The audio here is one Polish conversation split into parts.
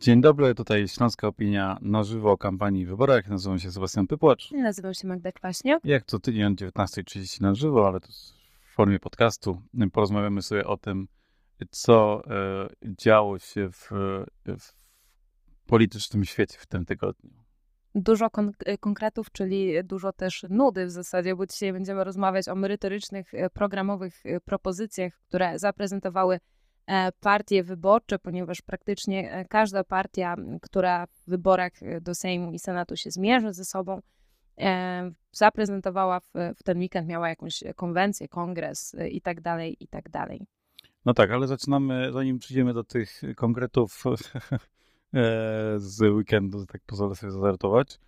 Dzień dobry, tutaj Śląska Opinia na żywo o kampanii w wyborach. Nazywam się Sebastian Pypłacz. Nazywam się Magda Kwaśniak. Jak co tydzień o 19.30 na żywo, ale to w formie podcastu. Porozmawiamy sobie o tym, co e, działo się w, w politycznym świecie w tym tygodniu. Dużo kon konkretów, czyli dużo też nudy w zasadzie, bo dzisiaj będziemy rozmawiać o merytorycznych, e, programowych e, propozycjach, które zaprezentowały E, partie wyborcze, ponieważ praktycznie e, każda partia, która w wyborach e, do Sejmu i Senatu się zmierzy ze sobą, zaprezentowała w, w ten weekend, miała jakąś konwencję, kongres i tak dalej, i tak dalej. No tak, ale zaczynamy, zanim przyjdziemy do tych konkretów z weekendu, tak pozwolę sobie zażartować,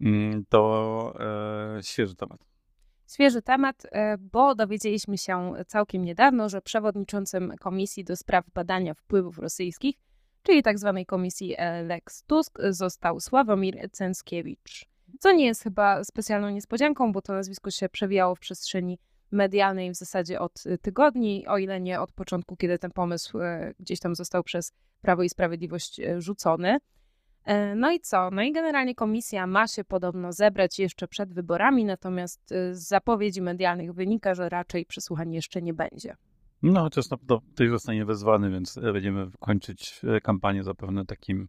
mm, to świeży temat. Świeży temat, e, bo dowiedzieliśmy się całkiem niedawno, że przewodniczącym Komisji do Spraw Badania Wpływów Rosyjskich, czyli tzw. Tak Komisji e, Lex Tusk, został Sławomir Cęckiewicz. Co nie jest chyba specjalną niespodzianką, bo to nazwisko się przewijało w przestrzeni medialnej w zasadzie od tygodni, o ile nie od początku, kiedy ten pomysł e, gdzieś tam został przez Prawo i Sprawiedliwość rzucony. E, no i co? No i generalnie komisja ma się podobno zebrać jeszcze przed wyborami, natomiast y, z zapowiedzi medialnych wynika, że raczej przesłuchań jeszcze nie będzie. No, chociaż na pewno ktoś zostanie wezwany, więc e, będziemy kończyć e, kampanię zapewne takim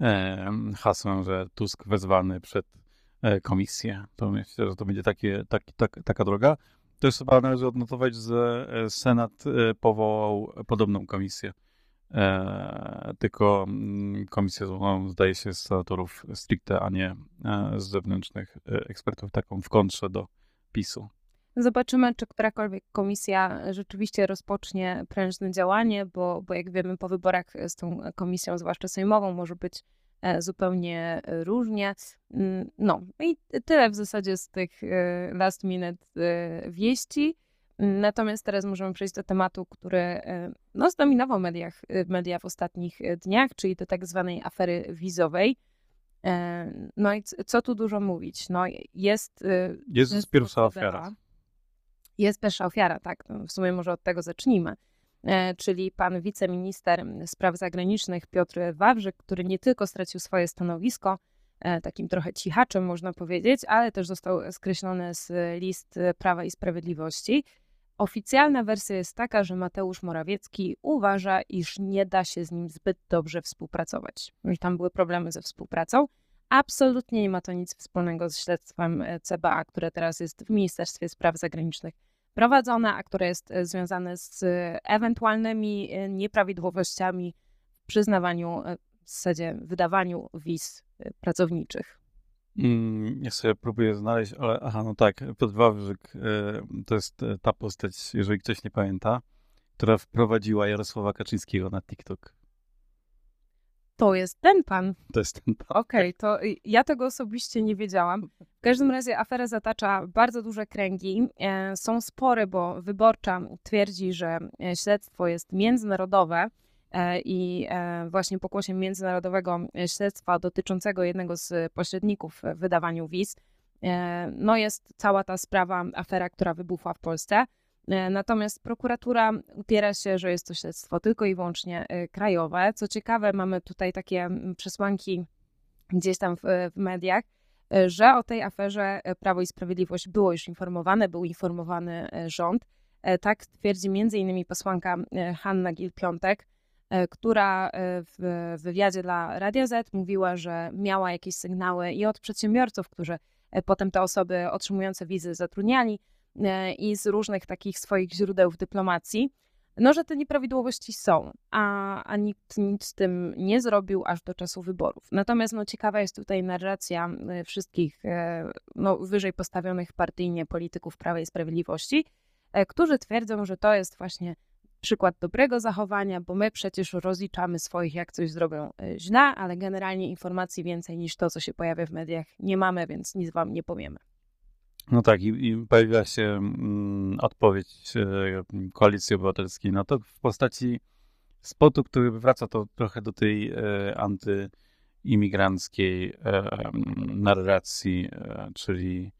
e, hasłem, że Tusk wezwany przed komisję. To myślę, że to będzie takie, taki, tak, taka droga. Też chyba należy odnotować, że Senat powołał podobną komisję E, tylko mm, komisja złożona zdaje się z senatorów stricte, a nie e, z zewnętrznych e, ekspertów, taką w kontrze do PiSu. Zobaczymy, czy którakolwiek komisja rzeczywiście rozpocznie prężne działanie, bo, bo jak wiemy, po wyborach z tą komisją, zwłaszcza sejmową, może być zupełnie różnie. Mm, no i tyle w zasadzie z tych last minute wieści. Natomiast teraz możemy przejść do tematu, który e, no, zdominował mediach, e, media w ostatnich e, dniach, czyli do tak zwanej afery wizowej. No i co tu dużo mówić? No, jest. Jest pierwsza ofiara. Jest pierwsza ofiara, tak. No, w sumie może od tego zacznijmy. Czyli pan wiceminister spraw zagranicznych Piotr Wawrzyk, który nie tylko stracił swoje stanowisko, takim trochę cichaczem można powiedzieć, ale też został skreślony z list Prawa i Sprawiedliwości. Oficjalna wersja jest taka, że Mateusz Morawiecki uważa, iż nie da się z nim zbyt dobrze współpracować, że tam były problemy ze współpracą. Absolutnie nie ma to nic wspólnego z śledztwem e, CBA, które teraz jest w Ministerstwie Spraw Zagranicznych prowadzone, a które jest e, związane z ewentualnymi e, nieprawidłowościami w przyznawaniu, w zasadzie wydawaniu wiz pracowniczych. Mm, ja sobie próbuję znaleźć, ale aha, no tak, Piotr Wawrzyk to jest e, ta postać, jeżeli ktoś nie pamięta, która wprowadziła Jarosława Kaczyńskiego na TikTok. To jest ten pan. To jest ten pan. Okej, okay, to ja tego osobiście nie wiedziałam. W każdym razie afera zatacza bardzo duże kręgi. E, są spory, bo wyborcza twierdzi, że e, śledztwo jest międzynarodowe i e, właśnie pokłosiem międzynarodowego śledztwa dotyczącego jednego z pośredników w wydawaniu wiz, e, no jest cała ta sprawa, afera, która wybuchła w Polsce. Natomiast prokuratura upiera się, że jest to śledztwo tylko i wyłącznie krajowe. Co ciekawe, mamy tutaj takie przesłanki gdzieś tam w, w mediach, że o tej aferze Prawo i Sprawiedliwość było już informowane, był informowany rząd. Tak twierdzi m.in. posłanka Hanna Gil-Piątek, E, która e, w wywiadzie dla Radia Z mówiła, że miała jakieś sygnały i od przedsiębiorców, którzy e, potem te osoby otrzymujące wizy zatrudniali i z różnych takich swoich źródeł w dyplomacji, no, że te nieprawidłowości są, a, a nikt nic z tym nie zrobił aż do czasu wyborów. Natomiast no, ciekawa jest tutaj narracja wszystkich no, wyżej postawionych partyjnie polityków Prawa i Sprawiedliwości, którzy twierdzą, że to jest właśnie przykład dobrego zachowania, bo my przecież rozliczamy swoich, jak coś zrobią e, źle, ale generalnie informacji więcej niż to, co się pojawia w mediach, nie mamy, więc nic wam nie powiemy. No tak, i, i pojawiła się mm, odpowiedź e, Koalicji Obywatelskiej na to w postaci spotu, który wraca to trochę do tej e, antyimigranckiej narracji, czyli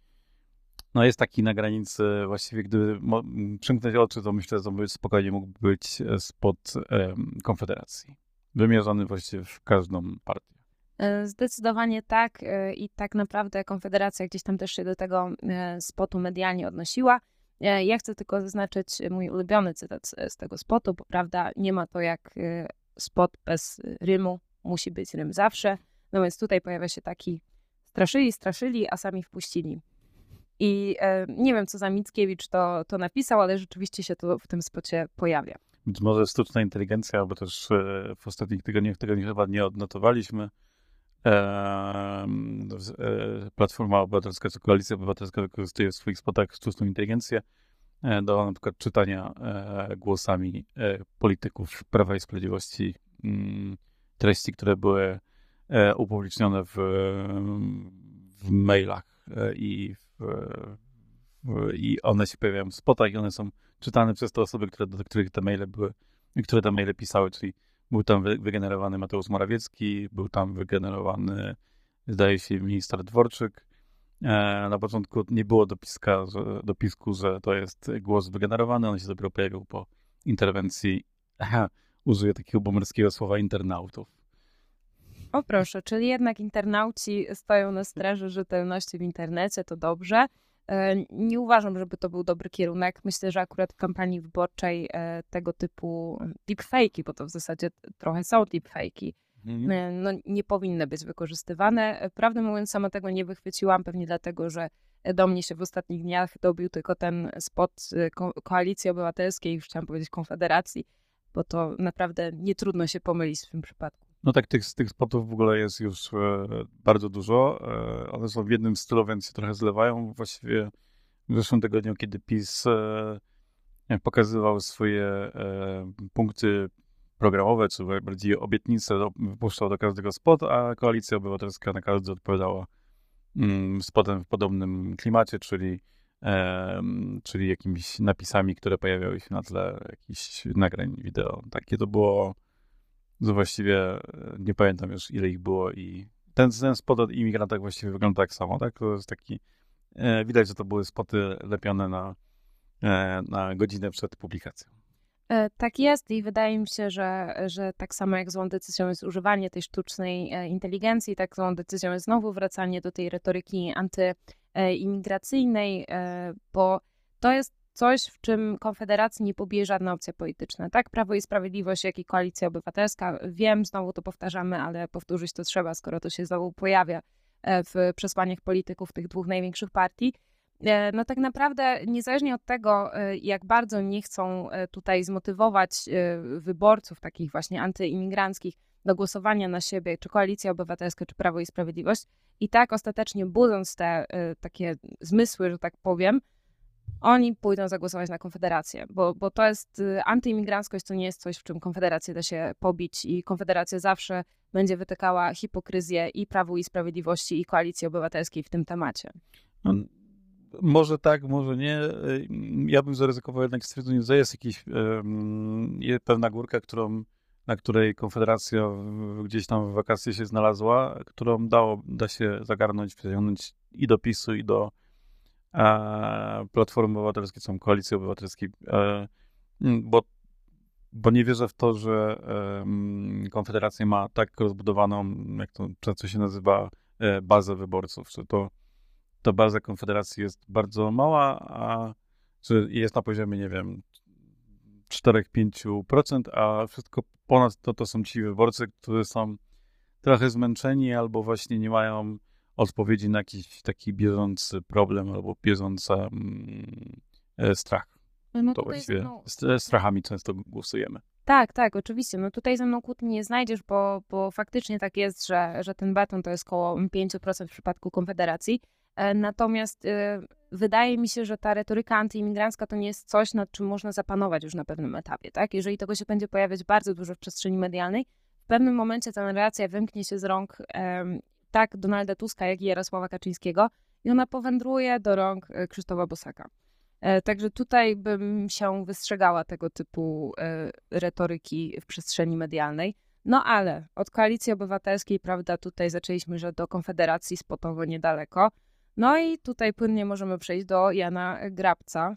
no jest taki na granicy, właściwie gdyby przymknąć oczy, to myślę, że spokojnie mógłby być e, spod Konfederacji. wymierzony właściwie w każdą partię. E, zdecydowanie tak e, i tak naprawdę Konfederacja gdzieś tam też się do tego spotu medialnie odnosiła. Ja chcę tylko zaznaczyć mój ulubiony cytat z tego spotu, bo prawda, nie ma to jak spot bez rymu, musi być rym zawsze. No więc tutaj pojawia się taki straszyli, straszyli, a sami wpuścili. I e, nie wiem, co za Mickiewicz to, to napisał, ale rzeczywiście się to w tym spocie pojawia. Być może sztuczna inteligencja, albo też e, w ostatnich tygodniach tego chyba nie odnotowaliśmy. E, e, Platforma Obywatelska czy Koalicja Obywatelska wykorzystuje w swoich spotach sztuczną inteligencję e, do na przykład czytania e, głosami polityków Prawa i Sprawiedliwości mm, treści, które były upublicznione w, w mailach i w i one się pojawiają w spotach i one są czytane przez te osoby, które, do których te maile były, które te maile pisały, czyli był tam wygenerowany Mateusz Morawiecki, był tam wygenerowany, zdaje się, minister Dworczyk. E, na początku nie było dopiska, że, dopisku, że to jest głos wygenerowany, on się dopiero pojawił po interwencji, użyję takiego bomerskiego słowa, internautów. O proszę, czyli jednak internauci stoją na straży rzetelności w internecie, to dobrze. E, nie uważam, żeby to był dobry kierunek. Myślę, że akurat w kampanii wyborczej e, tego typu deepfake'i, bo to w zasadzie trochę są deepfake'i, mhm. E, no, nie powinny być wykorzystywane. Prawdę mówiąc, sama tego nie wychwyciłam, pewnie dlatego, że do mnie się w ostatnich dniach dobił tylko ten spot ko Koalicji Obywatelskiej, już chciałam powiedzieć Konfederacji, bo to naprawdę nie trudno się pomylić w tym przypadku. No tak, tych, tych spotów w ogóle jest już e, bardzo dużo. E, one są w jednym stylu, więc się trochę zlewają. Właściwie w zeszłym tygodniu, kiedy PiS e, pokazywał swoje punkty programowe, czy bardziej obietnice, wypuszczał do każdego spot, a Koalicja Obywatelska na każdy odpowiadała mm, spotem w podobnym klimacie, czyli, czyli jakimiś napisami, które pojawiały się na tle jakichś nagrań wideo. Takie to było właściwie e, nie pamiętam już ile ich było i ten, ten spot o imigrantach właściwie wygląda tak samo, tak? To jest taki, e, widać, że to były spoty lepione na, e, na godzinę przed publikacją. E, tak jest i wydaje mi się, że, że tak samo jak złą decyzją jest używanie tej sztucznej e, inteligencji, tak złą decyzją jest znowu wracanie do tej retoryki antyimigracyjnej, e, bo to jest coś, w czym Konfederacji nie pobije żadna opcja polityczna. Tak, Prawo i Sprawiedliwość, jak i Koalicja Obywatelska. Wiem, znowu to powtarzamy, ale powtórzyć to trzeba, skoro to się znowu pojawia e, w przesłaniach polityków tych dwóch największych partii. E, no tak naprawdę, niezależnie od tego, e, jak bardzo nie chcą tutaj zmotywować wyborców takich właśnie antyimigranckich do głosowania na siebie, czy Koalicja Obywatelska, czy Prawo i Sprawiedliwość, i tak ostatecznie budząc te takie zmysły, że tak powiem, oni pójdą zagłosować na Konfederację, bo, bo to jest y, antyimigranckość, to nie jest coś, w czym Konfederacja da się pobić i Konfederacja zawsze będzie wytykała hipokryzję i Prawu i Sprawiedliwości i Koalicji Obywatelskiej w tym temacie. No, może tak, może nie. Y, ja bym zaryzykował jednak stwierdzenie, że jest jakaś pewna górka, którą, na której Konfederacja gdzieś tam w wakacje się znalazła, którą dało, da się zagarnąć, przeciągnąć i do PiSu, i do Platformy Obywatelskiej, są Koalicji Obywatelskiej, bo, bo nie wierzę w to, że Konfederacja ma tak rozbudowaną, jak to często się nazywa, e, bazę wyborców, że to, to baza Konfederacji jest bardzo mała, a czy jest na poziomie, nie wiem, 4-5%, a wszystko ponad to to są ci wyborcy, którzy są trochę zmęczeni albo właśnie nie mają odpowiedzi na jakiś taki bieżący problem albo bieżący mm, e, strach. No to właściwie mną... z strachami często głosujemy. Tak, tak, oczywiście. No tutaj ze mną kłótni nie znajdziesz, bo, bo faktycznie tak jest, że, że ten beton to jest około 5% w przypadku Konfederacji. E, natomiast y, wydaje mi się, że ta retoryka antyimigrancka to nie jest coś, nad czym można zapanować już na pewnym etapie. Tak? Jeżeli tego się będzie pojawiać bardzo dużo w przestrzeni medialnej, w pewnym momencie ta narracja wymknie się z rąk tak Donalda Tuska, jak i Jarosława Kaczyńskiego i ona powędruje do rąk e, Krzysztofa Bosaka. E, także tutaj bym się wystrzegała tego typu e, retoryki w przestrzeni medialnej. No ale od koalicji obywatelskiej, prawda, tutaj zaczęliśmy, że do Konfederacji spotowo niedaleko. No i tutaj płynnie możemy przejść do Jana Grabca.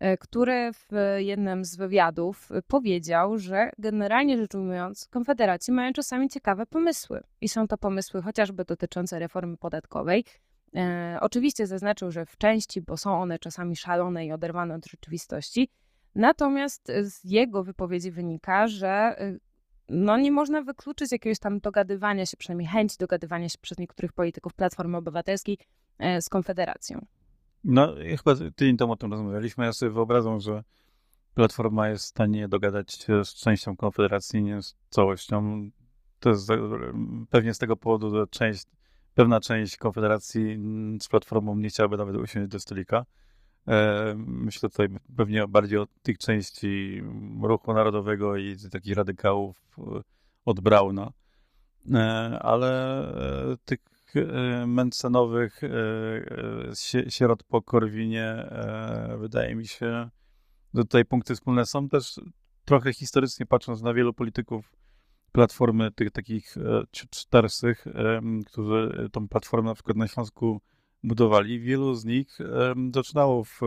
E, który w jednym z wywiadów powiedział, że generalnie rzecz ujmując, konfederaci mają czasami ciekawe pomysły. I są to pomysły chociażby dotyczące reformy podatkowej. E, oczywiście zaznaczył, że w części, bo są one czasami szalone i oderwane od rzeczywistości. Natomiast z jego wypowiedzi wynika, że no nie można wykluczyć jakiegoś tam dogadywania się, przynajmniej chęci dogadywania się przez niektórych polityków Platformy Obywatelskiej e, z Konfederacją. No, chyba tydzień temu o tym rozmawialiśmy. Ja sobie wyobrażam, że Platforma jest w stanie dogadać się z częścią Konfederacji, nie z całością. To jest pewnie z tego powodu, że część, pewna część Konfederacji z Platformą nie chciałaby nawet usiąść do stolika. E, myślę tutaj pewnie bardziej o tych części ruchu narodowego i takich radykałów e, od Brauna, e, ale tych mencenowych sierot po Korwinie wydaje mi się, że tutaj punkty wspólne są też trochę historycznie patrząc na wielu polityków Platformy, tych takich czterstych, którzy tą Platformę na przykład na Śląsku budowali. Wielu z nich zaczynało w,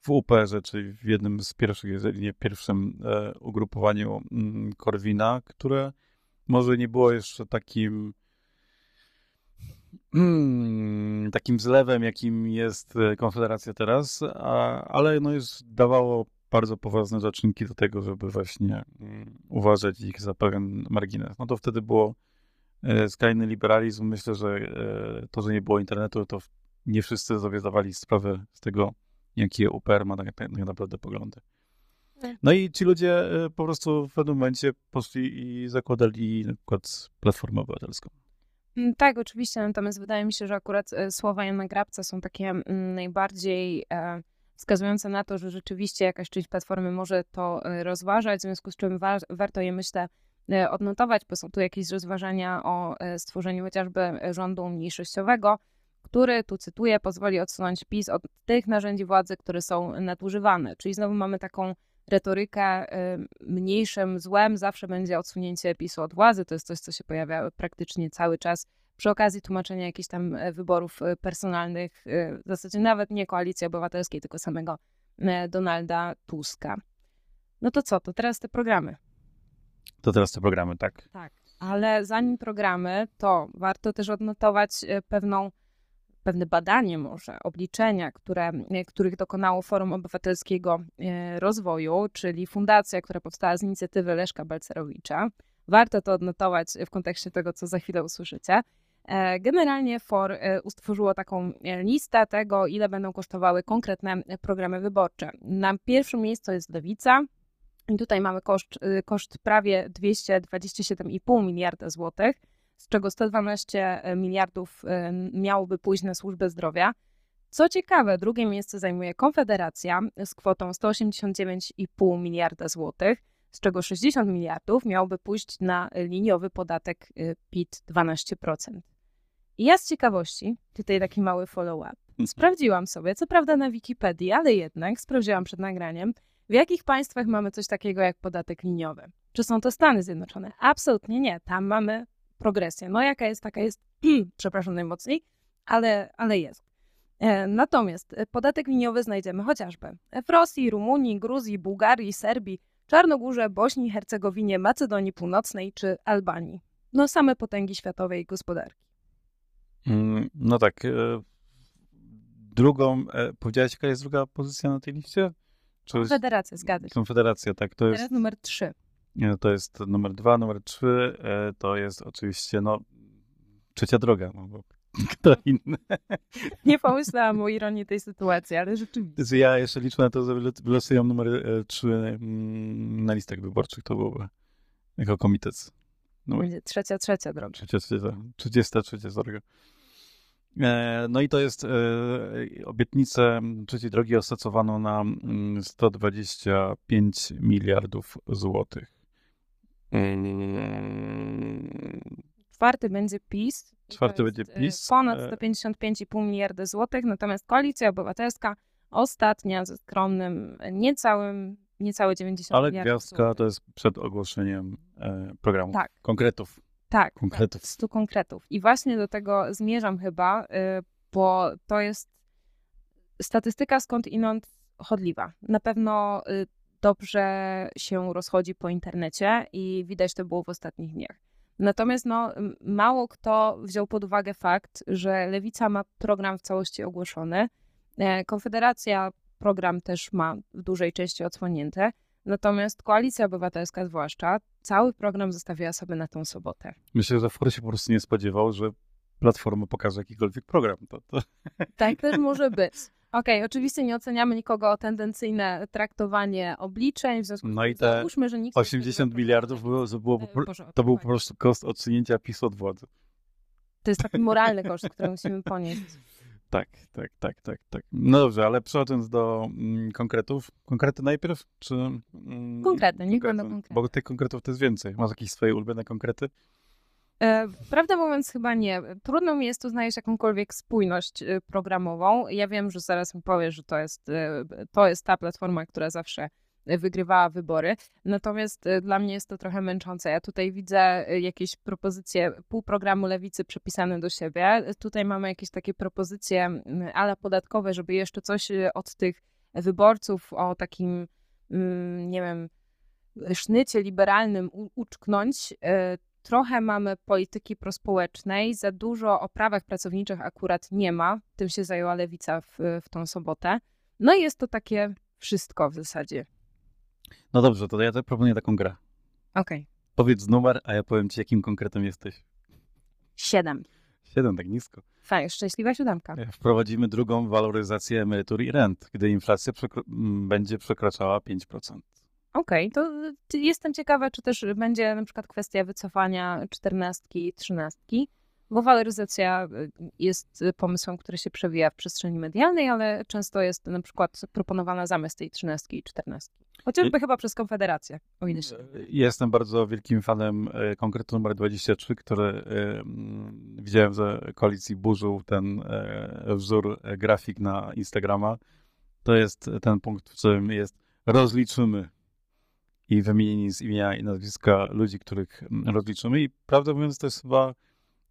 w UPR-ze, czyli w jednym z pierwszych, jeżeli nie pierwszym e, ugrupowaniu mm, Korwina, które może nie było jeszcze takim takim zlewem, jakim jest e, Konfederacja teraz, a, ale no już dawało bardzo poważne zaczynki do tego, żeby właśnie mm, uważać ich za pewien margines. No to wtedy było E, skrajny liberalizm. Myślę, że e, to, że nie było internetu, to nie wszyscy sobie zdawali sprawę z tego, jakie UPR ma tak, tak naprawdę poglądy. Tak. No i ci ludzie po prostu w pewnym momencie poszli i zakładali na przykład Platformę Obywatelską. Mm, tak, oczywiście, natomiast wydaje mi się, że akurat słowa Jana Grabca są takie mm, najbardziej wskazujące na to, że rzeczywiście jakaś część Platformy może to rozważać, w związku z czym wa warto je, myślę, E, odnotować, bo są tu jakieś rozważania o e, stworzeniu chociażby rządu mniejszościowego, który, tu cytuję, pozwoli odsunąć PiS od tych narzędzi władzy, które są nadużywane. Czyli znowu mamy taką retorykę e, mniejszym złem zawsze będzie odsunięcie PiSu od władzy. To jest coś, co się pojawia praktycznie cały czas przy okazji tłumaczenia jakichś tam wyborów personalnych, w zasadzie nawet nie koalicji obywatelskiej, tylko samego Donalda Tuska. No to co, to teraz te programy. To teraz te programy, tak? Tak, ale zanim programy, to warto też odnotować e, pewną, pewne badanie może, obliczenia, które, e, których dokonało Forum Obywatelskiego e, Rozwoju, czyli fundacja, która powstała z inicjatywy Leszka Balcerowicza. Warto to odnotować w kontekście tego, co za chwilę usłyszycie. Generalnie FOR utworzyło taką listę tego, ile będą kosztowały konkretne programy wyborcze. Na pierwszym miejscu jest Lewica, i tutaj mamy koszt, koszt prawie 227,5 miliarda złotych, z czego 112 e, miliardów e, miałoby pójść na służbę zdrowia. Co ciekawe, drugie miejsce zajmuje Konfederacja z kwotą 189,5 miliarda złotych, z czego 60 miliardów miałoby pójść na liniowy podatek y, PIT 12%. I ja z ciekawości, tutaj taki mały follow-up, mhm. sprawdziłam sobie, co prawda na Wikipedii, ale jednak sprawdziłam przed nagraniem, w jakich państwach mamy coś takiego jak podatek liniowy? Czy są to Stany Zjednoczone? Absolutnie nie. Tam mamy progresję. No jaka jest, taka jest, przepraszam najmocniej, ale, ale jest. E, natomiast e, podatek liniowy znajdziemy chociażby w Rosji, Rumunii, Gruzji, Bułgarii, Serbii, Czarnogórze, Bośni, Hercegowinie, Macedonii Północnej czy Albanii. No same potęgi światowej gospodarki. Mm, no tak. E, drugą, powiedziałeś, jaka jest druga pozycja na tej liście? Konfederacja, zgadza się. Konfederacja, tak. To jest, Teraz numer trzy. To jest numer dwa, numer trzy. E, to jest oczywiście, no, trzecia droga. No, bo kto inny. Nie pomyślałam o ironii tej sytuacji, ale rzeczywiście. Ja jeszcze liczę na to, że wylosują numer e, trzy mm, na listach wyborczych. To byłoby jako komitet. No, Będzie trzecia, trzecia droga. Trzecia, trzecia, trzydziesta, trzecia droga. E, no i to jest e, obietnicę trzeciej drogi oszacowano na 125 mm, miliardów złotych. Czwarty będzie PiS. Czwarty będzie e, PiS. Ponad 155,5 miliardy złotych, natomiast Koalicja Obywatelska ostatnia ze skromnym niecałym, niecałe 90 Ale miliardów gwiazdka złotych. to jest przed ogłoszeniem programu. Tak. Konkretów. Tak, konkretów. Tak, 100 konkretów. I właśnie do tego zmierzam chyba, y, bo to jest statystyka skąd inąd chodliwa. Na pewno y, dobrze się rozchodzi po internecie i widać to było w ostatnich dniach. Natomiast no, mało kto wziął pod uwagę fakt, że Lewica ma program w całości ogłoszony. E, Konfederacja program też ma w dużej części odsłonięty. Natomiast Koalicja Obywatelska zwłaszcza cały program zostawiła sobie na tą sobotę. Myślę, że Ford się po prostu nie spodziewał, że Platforma pokaże jakikolwiek program. To, to... Tak też może być. Okej, okay, oczywiście nie oceniamy nikogo o tendencyjne traktowanie obliczeń, w związku z no i te załóżmy, że nikt 80 miliardów było, to, było, e, to był po prostu koszt odsunięcia PiSu od władzy. To jest taki moralny koszt, który musimy ponieść. Tak, tak, tak, tak, tak. No dobrze, ale przechodząc do mm, konkretów. Konkrety najpierw, czy... Mm, konkrety, niech będą konkrety. Bo tych konkretów to jest więcej. Masz jakieś swoje ulubione konkrety? E, prawdę mówiąc, chyba nie. Trudno mi jest tu znaleźć jakąkolwiek spójność y, programową. Ja wiem, że zaraz mi powiesz, że to jest, y, to jest ta platforma, która zawsze wygrywała wybory. Natomiast y, dla mnie jest to trochę męczące. Ja tutaj widzę jakieś propozycje pół programu lewicy przepisane do siebie. Tutaj mamy jakieś takie propozycje ale podatkowe, żeby jeszcze coś od tych wyborców o takim, mm, nie wiem, sznycie liberalnym uczknąć trochę mamy polityki prospołecznej, za dużo o prawach pracowniczych akurat nie ma. Tym się zajęła lewica w, w tą sobotę. No i jest to takie wszystko w zasadzie. No dobrze, to ja proponuję taką grę. Okej. Okay. Powiedz numer, a ja powiem ci, jakim konkretem jesteś. Siedem. Siedem, tak nisko. Fajnie, szczęśliwa siódemka. E, wprowadzimy drugą waloryzację emerytur i rent, gdy inflacja przekro będzie przekraczała 5%. Okej, okay, to jestem ciekawa, czy też będzie na przykład kwestia wycofania czternastki, trzynastki, bo waloryzacja y, jest pomysłem, który się przewija w przestrzeni medialnej, ale często jest na przykład proponowana zamiast tej trzynastki i czternastki. Chociażby I... chyba przez Konfederację, o ile się Jestem bardzo wielkim fanem konkretu numer 23, który e, widziałem, że koalicji burzył ten wzór grafik na Instagrama. To jest ten punkt, w którym jest rozliczymy i wymienieni z imienia i nazwiska ludzi, których mm, rozliczymy. I prawdę mówiąc, to jest chyba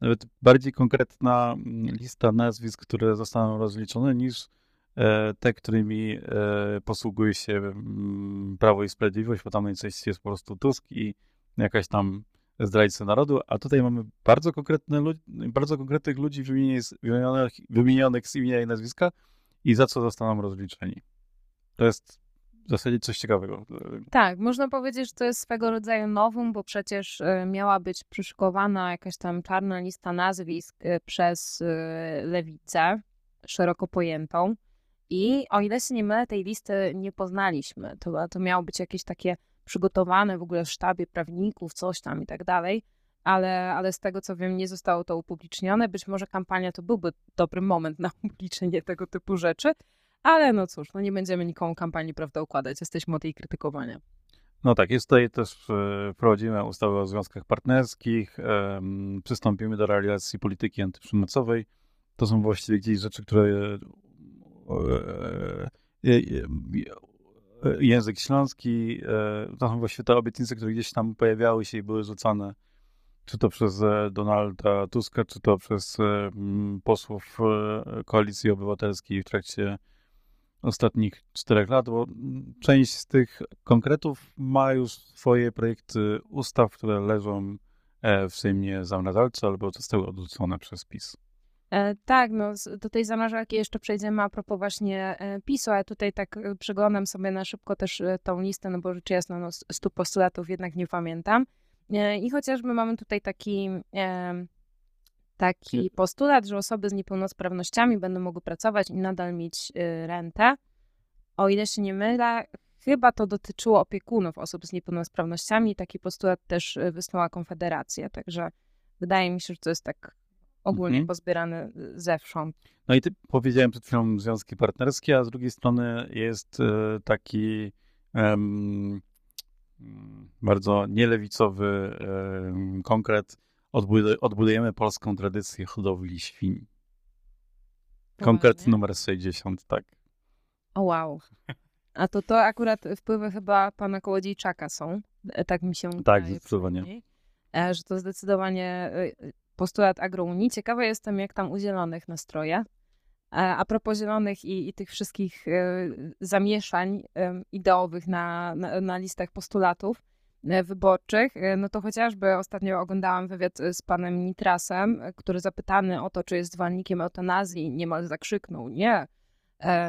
nawet bardziej konkretna mm, lista nazwisk, które zostaną rozliczone, niż e, te, którymi e, posługuje się mm, Prawo i Sprawiedliwość, bo tam najczęściej jest po prostu Tusk i jakaś tam zdrajcy narodu, a tutaj mamy bardzo, konkretne bardzo konkretnych ludzi wymienionych, wymienionych z imienia i nazwiska i za co zostaną rozliczeni. To jest w zasadzie coś ciekawego. Tak, można powiedzieć, że to jest swego rodzaju nowum, bo przecież e, miała być przyszykowana jakaś tam czarna lista nazwisk e, przez e, lewicę, szeroko pojętą. I o ile się nie mylę, tej listy nie poznaliśmy. To, to miało być jakieś takie przygotowane w ogóle w sztabie prawników, coś tam i tak dalej. Ale, ale z tego co wiem, nie zostało to upublicznione. Być może kampania to byłby dobry moment na upublicznienie tego typu rzeczy, ale no cóż, no nie będziemy nikomu kampanii, prawda, układać. Jesteśmy od jej krytykowania. No tak, jest tutaj też, e, wprowadzimy ustawę o związkach partnerskich, przystąpimy do realizacji polityki antyprzemocowej. To są właściwie gdzieś rzeczy, które e, e, język śląski, to są właściwie te obietnice, które gdzieś tam pojawiały się i były rzucane, czy to przez Donalda Tuska, czy to przez posłów Koalicji Obywatelskiej w trakcie ostatnich czterech lat, bo część z tych konkretów ma już swoje projekty ustaw, które leżą e, w Sejmie zamrażalce albo zostały odrzucone przez PiS. E, tak, no do tej zamrażalki jeszcze przejdziemy a propos właśnie e, PiSu, a tutaj tak przeglądam sobie na szybko też tą listę, no bo rzecz jasna, no stu postulatów jednak nie pamiętam. I chociażby mamy tutaj taki taki postulat, że osoby z niepełnosprawnościami będą mogły pracować i nadal mieć y, rentę. O ile się nie mylę, chyba to dotyczyło opiekunów osób z niepełnosprawnościami. Taki postulat też y, wysnuła Konfederacja, także wydaje mi się, że to jest tak ogólnie mhm. pozbierane y, zewsząd. No i ty powiedziałem przed chwilą związki partnerskie, a z drugiej strony jest taki um, bardzo nielewicowy um, konkret odbudujemy polską tradycję hodowli świń. Konkret numer 60, tak. O wow. A to to akurat wpływy chyba pana Kołodziejczaka są, e, tak mi się Tak, zdecydowanie. E, że to zdecydowanie e, postulat agrounii. Ciekawa jestem, jak tam u zielonych nastroje. A propos zielonych i, i tych wszystkich zamieszań ideowych na, na, na listach postulatów, wyborczych, e, no to chociażby ostatnio oglądałam wywiad e, z panem Nitrasem, który zapytany o to, czy jest zwolennikiem eutanazji, niemal zakrzyknął nie.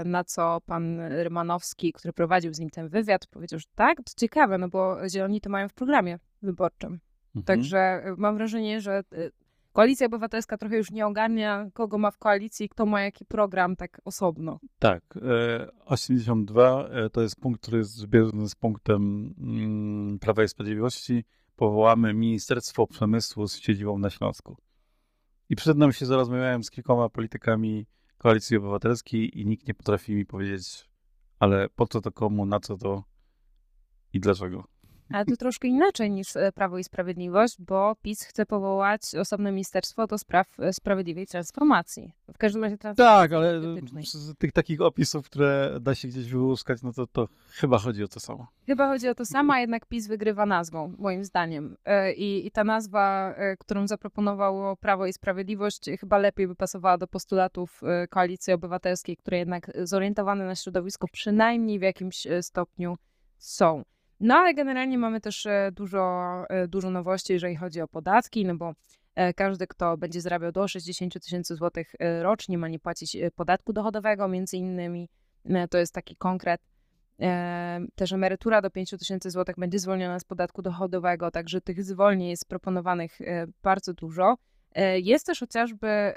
Na co pan Rymanowski, który prowadził z nim ten wywiad, powiedział, że tak, to ciekawe, no bo zieloni to mają w programie wyborczym. Mhm. Także mam wrażenie, że Koalicja Obywatelska trochę już nie ogarnia, kogo ma w koalicji, kto ma jaki program tak osobno. Tak. 82 e, e, to jest punkt, który jest zbieżny z punktem mm, Prawa i Sprawiedliwości. Powołamy Ministerstwo Przemysłu z siedzibą na Śląsku. I przed nami się zarozmawiałem z kilkoma politykami Koalicji Obywatelskiej i nikt nie potrafi mi powiedzieć, ale po co to komu, na co to i dlaczego. Ale to troszkę inaczej niż e, Prawo i Sprawiedliwość, bo PiS chce powołać osobne ministerstwo do spraw e, sprawiedliwej transformacji. W każdym razie transformacji Tak, ale z tych takich opisów, które da się gdzieś wyłuskać, no to, to chyba chodzi o to samo. Chyba chodzi o to samo, a jednak PiS wygrywa nazwą, moim zdaniem. E, I, i ta nazwa, którą zaproponowało Prawo i Sprawiedliwość, chyba lepiej by pasowała do postulatów Koalicji Obywatelskiej, które jednak zorientowane na środowisko przynajmniej w jakimś stopniu są. No ale generalnie mamy też e, dużo, e, dużo nowości, jeżeli chodzi o podatki, no bo e, każdy, kto będzie zarabiał do 60 tysięcy złotych rocznie, ma nie płacić podatku dochodowego, między innymi. To jest taki konkret. Też emerytura do 5 tysięcy złotych będzie zwolniona z podatku dochodowego, także tych zwolnień jest proponowanych bardzo dużo. Jest też chociażby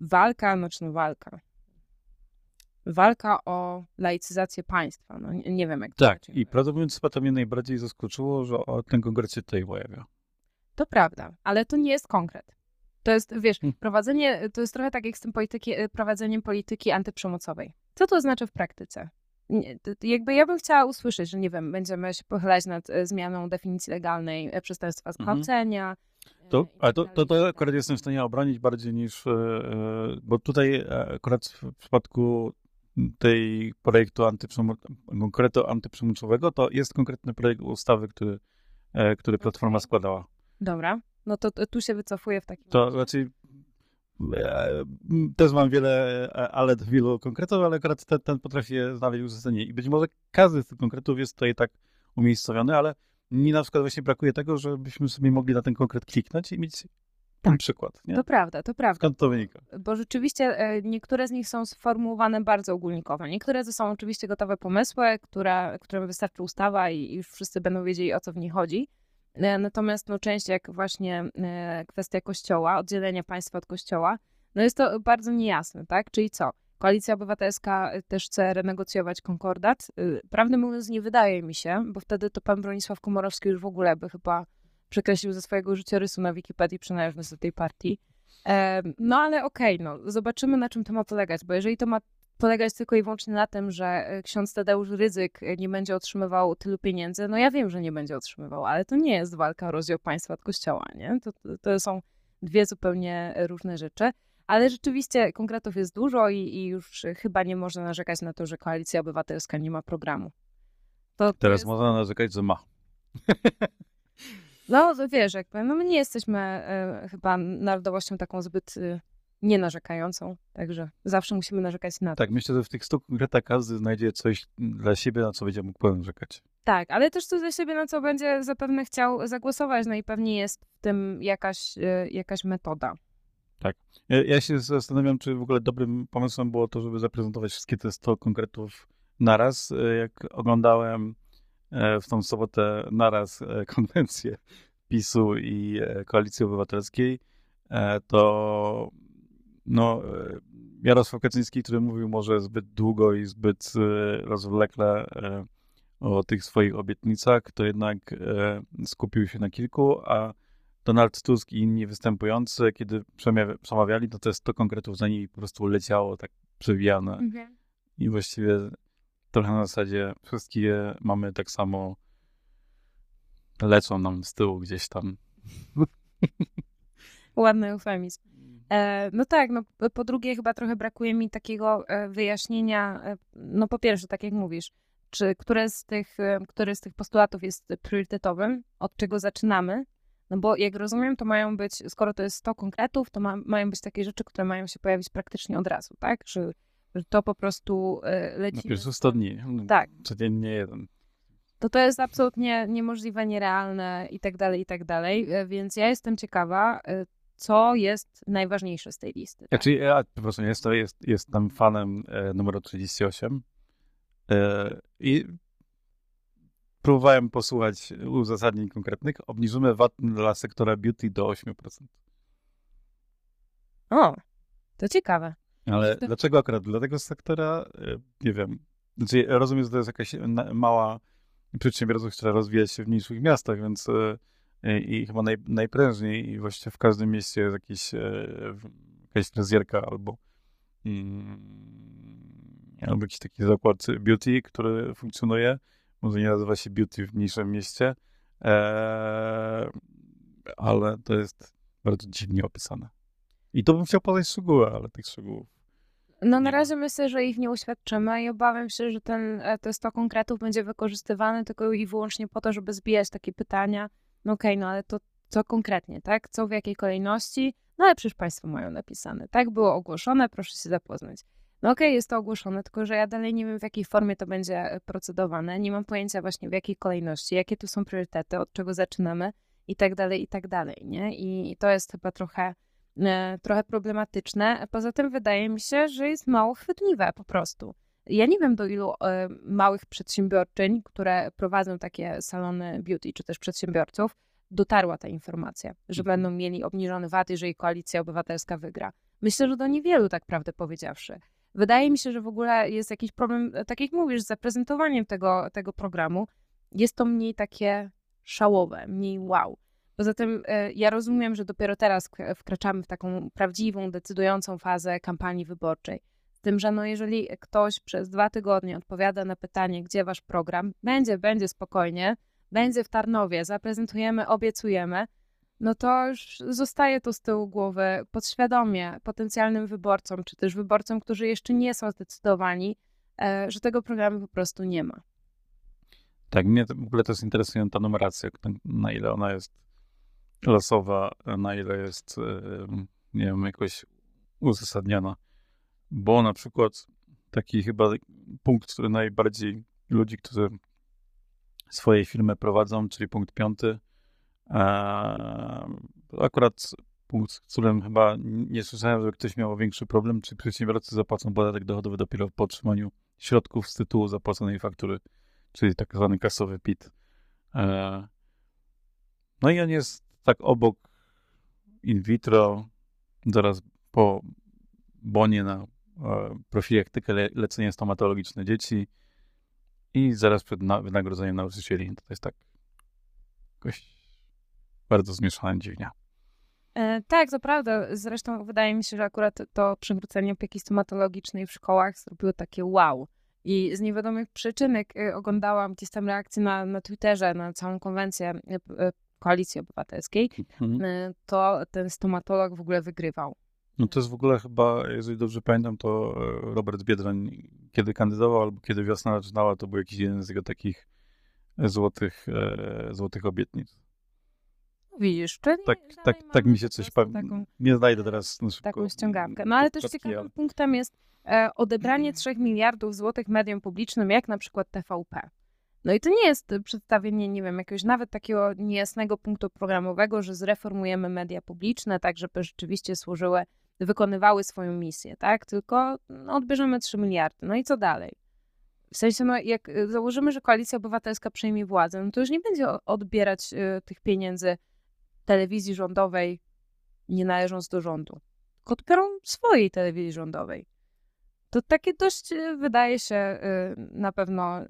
walka, znaczy no walka, walka o laicyzację państwa. No, nie, nie wiem, jak to Tak, i prawdę mówiąc, chyba to mnie najbardziej zaskoczyło, że ten kongres się tutaj pojawia. To prawda, ale to nie jest konkret. To jest, wiesz, hmm. prowadzenie, to jest trochę tak jak z tym polityki, e, prowadzeniem polityki antyprzemocowej. Co to znaczy w praktyce? Nie, jakby ja bym chciała usłyszeć, że nie wiem, będziemy się pochylać nad e, zmianą definicji legalnej e, przestępstwa mhm. zgwałcenia. To, ale to, to, to akurat jestem w stanie obronić bardziej niż, bo tutaj akurat w przypadku tej projektu konkretu antyprzemocowego, to jest konkretny projekt ustawy, który, e, który Platforma składała. Dobra, no to, tu się wycofuję w takim To znaczy e, też mam wiele e, ale do wielu konkretów, ale akurat ten, ten potrafi znaleźć uzasadnienie. I być może każdy z tych konkretów jest tutaj tak umiejscowiony, ale mi na przykład właśnie brakuje tego, żebyśmy sobie mogli na ten konkret kliknąć i mieć tak. przykład. Nie? To prawda, to prawda. Skąd to wynika? Bo rzeczywiście e, niektóre z nich są sformułowane bardzo ogólnikowo. Niektóre to są oczywiście gotowe pomysły, które, którym wystarczy ustawa i już wszyscy będą wiedzieli, o co w niej chodzi. E, natomiast no, część jak właśnie e, kwestia kościoła, oddzielenia państwa od kościoła, no jest to bardzo niejasne, tak? Czyli co? Koalicja Obywatelska też chce renegocjować konkordat. Prawdę mówiąc, nie wydaje mi się, bo wtedy to pan Bronisław Komorowski już w ogóle by chyba przekreślił ze swojego życiorysu na Wikipedii przynależność do tej partii. No ale okej, okay, no, zobaczymy na czym to ma polegać, bo jeżeli to ma polegać tylko i wyłącznie na tym, że e, ksiądz Tadeusz Ryzyk e, nie będzie otrzymywał tylu pieniędzy, no ja wiem, że nie będzie otrzymywał, ale to nie jest walka o rozdział państwa od kościoła, nie? To, to są dwie zupełnie różne rzeczy. Ale rzeczywiście konkretów jest dużo i, i już chyba nie można narzekać na to, że Koalicja Obywatelska nie ma programu. To Teraz jest... można narzekać, że ma. No, wiesz, jak powiem, no my nie jesteśmy y, chyba narodowością taką zbyt y, nienarzekającą, także zawsze musimy narzekać na to. Tak, myślę, że w tych stu konkretach każdy znajdzie coś dla siebie, na co będzie mógł narzekać. Tak, ale też coś dla siebie, na co będzie zapewne chciał zagłosować, no i pewnie jest w tym jakaś, y, jakaś metoda. Tak. Ja, ja, się zastanawiam, czy w ogóle dobrym pomysłem było to, żeby zaprezentować wszystkie te 100 konkretów naraz. Jak oglądałem E, w tą sobotę naraz e, konwencję PiSu i e, Koalicji Obywatelskiej, to no, Jarosław Kaczyński, który mówił może zbyt długo i zbyt rozwlekle o tych swoich obietnicach, to jednak skupił się na kilku, a Donald Tusk i inni występujący, kiedy przemawiali, to te 100 konkretów za nimi po prostu leciało tak przewijane. Mhm. I właściwie trochę na zasadzie wszystkie mamy tak samo lecą nam z tyłu gdzieś tam. Ładny eufemizm. E, no tak, no po drugie chyba trochę brakuje mi takiego e, wyjaśnienia, e, no po pierwsze, tak jak mówisz, czy które z tych, które z tych postulatów jest priorytetowym, od czego zaczynamy, No bo jak rozumiem, to mają być, skoro to jest 100 konkretów, to ma, mają być takie rzeczy, które mają się pojawić praktycznie od razu, tak? Że, że to po prostu y, leci. Na pierwsze 100 dni. Tak. Codziennie jeden. To to jest absolutnie niemożliwe, nierealne i tak dalej, i tak dalej. E, Więc ja jestem ciekawa, y, co jest najważniejsze z tej listy. Tak? Znaczy, ja po prostu jest, to jest, jestem fanem e, numeru 38 e, i próbowałem posłuchać uzasadnień konkretnych. Obniżymy VAT dla sektora beauty do 8%. O, to ciekawe. Ale dlaczego akurat dla tego sektora? E, Nie wiem. Znaczy, rozumiem, że to jest jakaś mała przedsiębiorczość, która rozwija się w mniejszych miastach, więc e, i chyba naj, najprężniej i właściwie w każdym mieście jest jakiś, e, w- jakaś fryzjerka albo, mm, albo jakiś taki zakład beauty, który funkcjonuje. Może nie nazywa się beauty w mniejszym mieście, e, ale to jest bardzo dziwnie opisane. I to bym chciał podać szczegóły, ale tych szczegółów No na razie myślę, że ich nie uświadczymy i obawiam się, że ten, e, te 100 konkretów będzie wykorzystywane tylko i wyłącznie po to, żeby zbijać takie pytania. No okej, no ale to co konkretnie, tak? Co w jakiej kolejności? No ale przecież Państwo mają napisane. Tak było ogłoszone, proszę się zapoznać. No okej, jest to ogłoszone, tylko że ja dalej nie wiem, w jakiej formie to będzie e, procedowane. Nie mam pojęcia właśnie w jakiej kolejności, jakie tu są priorytety, od czego zaczynamy i tak dalej, i tak dalej, nie? I, to jest chyba trochę trochę problematyczne. Poza tym wydaje mi się, że jest mało chwytliwe po prostu. Ja nie wiem, do ilu e, małych przedsiębiorczyń, które prowadzą takie salony beauty, czy też przedsiębiorców, dotarła ta informacja, że Mhm. będą mieli obniżony VAT, jeżeli koalicja obywatelska wygra. Myślę, że do niewielu, tak prawdę powiedziawszy. Wydaje mi się, że w ogóle jest jakiś problem, e, tak jak mówisz, z zaprezentowaniem tego, tego programu. Jest to mniej takie szałowe, mniej wow. Poza tym e, ja rozumiem, że dopiero teraz wkraczamy w taką prawdziwą, decydującą fazę kampanii wyborczej. Z tym, że no jeżeli ktoś przez dwa tygodnie odpowiada na pytanie, gdzie wasz program, będzie, będzie spokojnie, będzie w Tarnowie, zaprezentujemy, obiecujemy, no to już zostaje to z tyłu głowy podświadomie potencjalnym wyborcom, czy też wyborcom, którzy jeszcze nie są zdecydowani, e, że tego programu po prostu nie ma. Tak, mnie w ogóle to jest interesująca numeracja, na ile ona jest losowa, na ile jest, e, nie wiem, jakoś uzasadniona. Bo na przykład taki chyba punkt, który najbardziej ludzi, którzy swoje firmy prowadzą, czyli punkt piąty, e, akurat punkt, z którym chyba nie słyszałem, żeby ktoś miał większy problem, czy przedsiębiorcy zapłacą podatek dochodowy dopiero po otrzymaniu środków z tytułu zapłaconej faktury czyli tak zwany kasowy PIT. E, No i on jest tak obok in vitro, zaraz po bonie na e, profilaktykę le- leczenie stomatologiczne dzieci i zaraz przed na- wynagrodzeniem nauczycieli. To jest tak jakoś bardzo zmieszane dziwnie. E, tak, to prawda. Zresztą wydaje mi się, że akurat to przywrócenie opieki stomatologicznej w szkołach zrobiło takie wow. I z niewiadomych przyczynek y, oglądałam gdzieś tam reakcje na, na Twitterze, na całą konwencję Koalicji Obywatelskiej, Mhm. y, to ten stomatolog w ogóle wygrywał. No to jest w ogóle chyba, jeżeli dobrze pamiętam, to e, Robert Biedroń, kiedy kandydował albo kiedy wiosna zaczynała, to był jakiś jeden z jego takich złotych, e, złotych obietnic. Widzisz, czyli Tak, tak, tak mi się coś... Taką, Nie znajdę teraz na szybko. taką ściągawkę. No ale też ciekawym ale- punktem jest e, odebranie 3 miliardów złotych mediom publicznym, jak na przykład TVP. No i to nie jest y, przedstawienie, nie wiem, jakiegoś nawet takiego niejasnego punktu programowego, że zreformujemy media publiczne, tak żeby rzeczywiście służyły, wykonywały swoją misję, tak? Tylko no, odbierzemy 3 miliardy. No i co dalej? W sensie, no jak y, założymy, że Koalicja Obywatelska przejmie władzę, no to już nie będzie odbierać y, tych pieniędzy telewizji rządowej, nie należąc do rządu. Tylko swojej telewizji rządowej. To takie dość, y, wydaje się, y, na pewno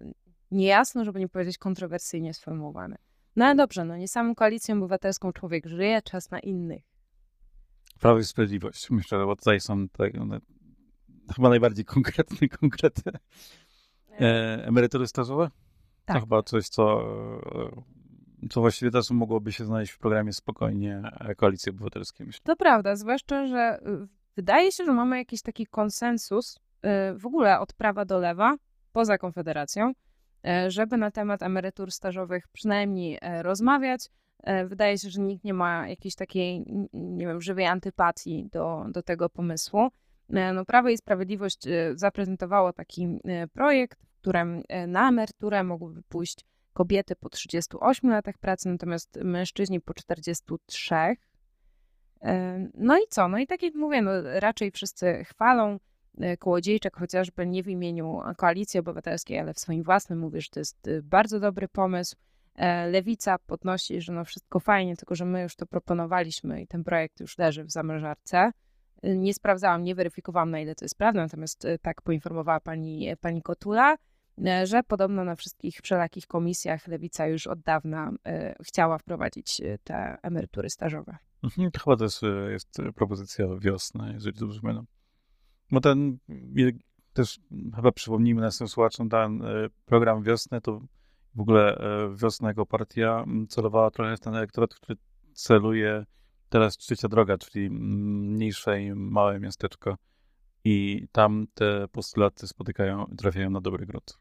niejasno, żeby nie powiedzieć kontrowersyjnie sformułowane. No ale dobrze, no nie samą koalicją obywatelską człowiek żyje, czas na innych. Prawo i Sprawiedliwość. Myślę, bo tutaj są te, one, chyba najbardziej konkretne konkrety. E, emerytury stażowe? To Tak. chyba coś, co, e, co właściwie też mogłoby się znaleźć w programie spokojnie e, Koalicji Obywatelskiej. Myślę. To prawda, zwłaszcza, że y, wydaje się, że mamy jakiś taki konsensus y, w ogóle od prawa do lewa, poza Konfederacją, żeby na temat emerytur stażowych przynajmniej e, rozmawiać, E, wydaje się, że nikt nie ma jakiejś takiej, nie wiem, żywej antypatii do, do tego pomysłu. E, no, Prawo i Sprawiedliwość e, zaprezentowało taki projekt, w którym na emeryturę mogłyby pójść kobiety po 38 latach pracy, natomiast mężczyźni po 43. No i co? No i tak jak mówię, no raczej wszyscy chwalą Kołodziejczak, chociażby nie w imieniu Koalicji Obywatelskiej, ale w swoim własnym mówi, że to jest bardzo dobry pomysł. E, Lewica podnosi, że no wszystko fajnie, tylko że my już to proponowaliśmy i ten projekt już leży w zamrażarce. E, nie sprawdzałam, nie weryfikowałam, na ile to jest prawda, natomiast e, tak poinformowała pani, pani Kotula, że podobno na wszystkich wszelakich komisjach Lewica już od dawna chciała wprowadzić te emerytury stażowe. Mhm, chyba też jest propozycja wiosny, jeżeli dobrze pamiętam. Bo ten, też chyba przypomnijmy naszym słuchaczom, ten program wiosny to w ogóle e, wiosna jako partia celowała trochę w ten elektorat, który celuje teraz Trzecia Droga, czyli mniejsze i małe miasteczko. I tam te postulaty spotykają, trafiają na dobry grunt.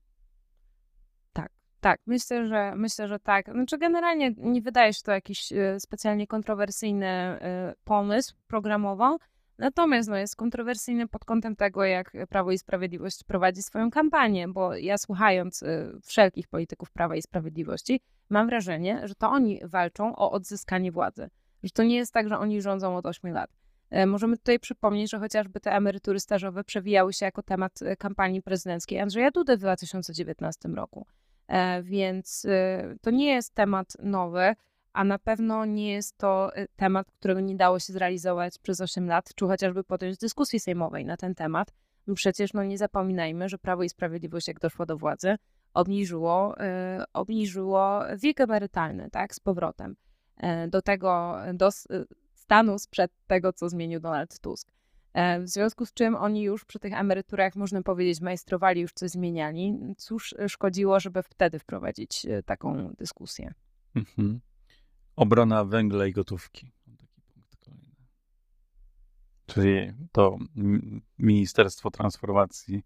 Tak, tak. Myślę, że myślę, że tak. Znaczy generalnie nie wydaje się to jakiś e, specjalnie kontrowersyjny pomysł programowo. Natomiast no, jest kontrowersyjny pod kątem tego, jak Prawo i Sprawiedliwość prowadzi swoją kampanię, bo ja słuchając y, wszelkich polityków Prawa i Sprawiedliwości, mam wrażenie, że to oni walczą o odzyskanie władzy. Że to nie jest tak, że oni rządzą od 8 lat. E, możemy tutaj przypomnieć, że chociażby te emerytury stażowe przewijały się jako temat e, kampanii prezydenckiej Andrzeja Dudy w 2019 roku. E, więc y, to nie jest temat nowy a na pewno nie jest to y, temat, którego nie dało się zrealizować przez 8 lat, czy chociażby podjąć dyskusji sejmowej na ten temat. Przecież no nie zapominajmy, że Prawo i Sprawiedliwość, jak doszło do władzy, obniżyło, yy, obniżyło wiek emerytalny, tak, z powrotem yy, do tego, do stanu sprzed tego, co zmienił Donald Tusk. Yy, w związku z czym oni już przy tych emeryturach, można powiedzieć, majstrowali, już coś zmieniali. Cóż szkodziło, żeby wtedy wprowadzić taką dyskusję. Mhm. Obrona węgla i gotówki. Czyli to Ministerstwo Transformacji,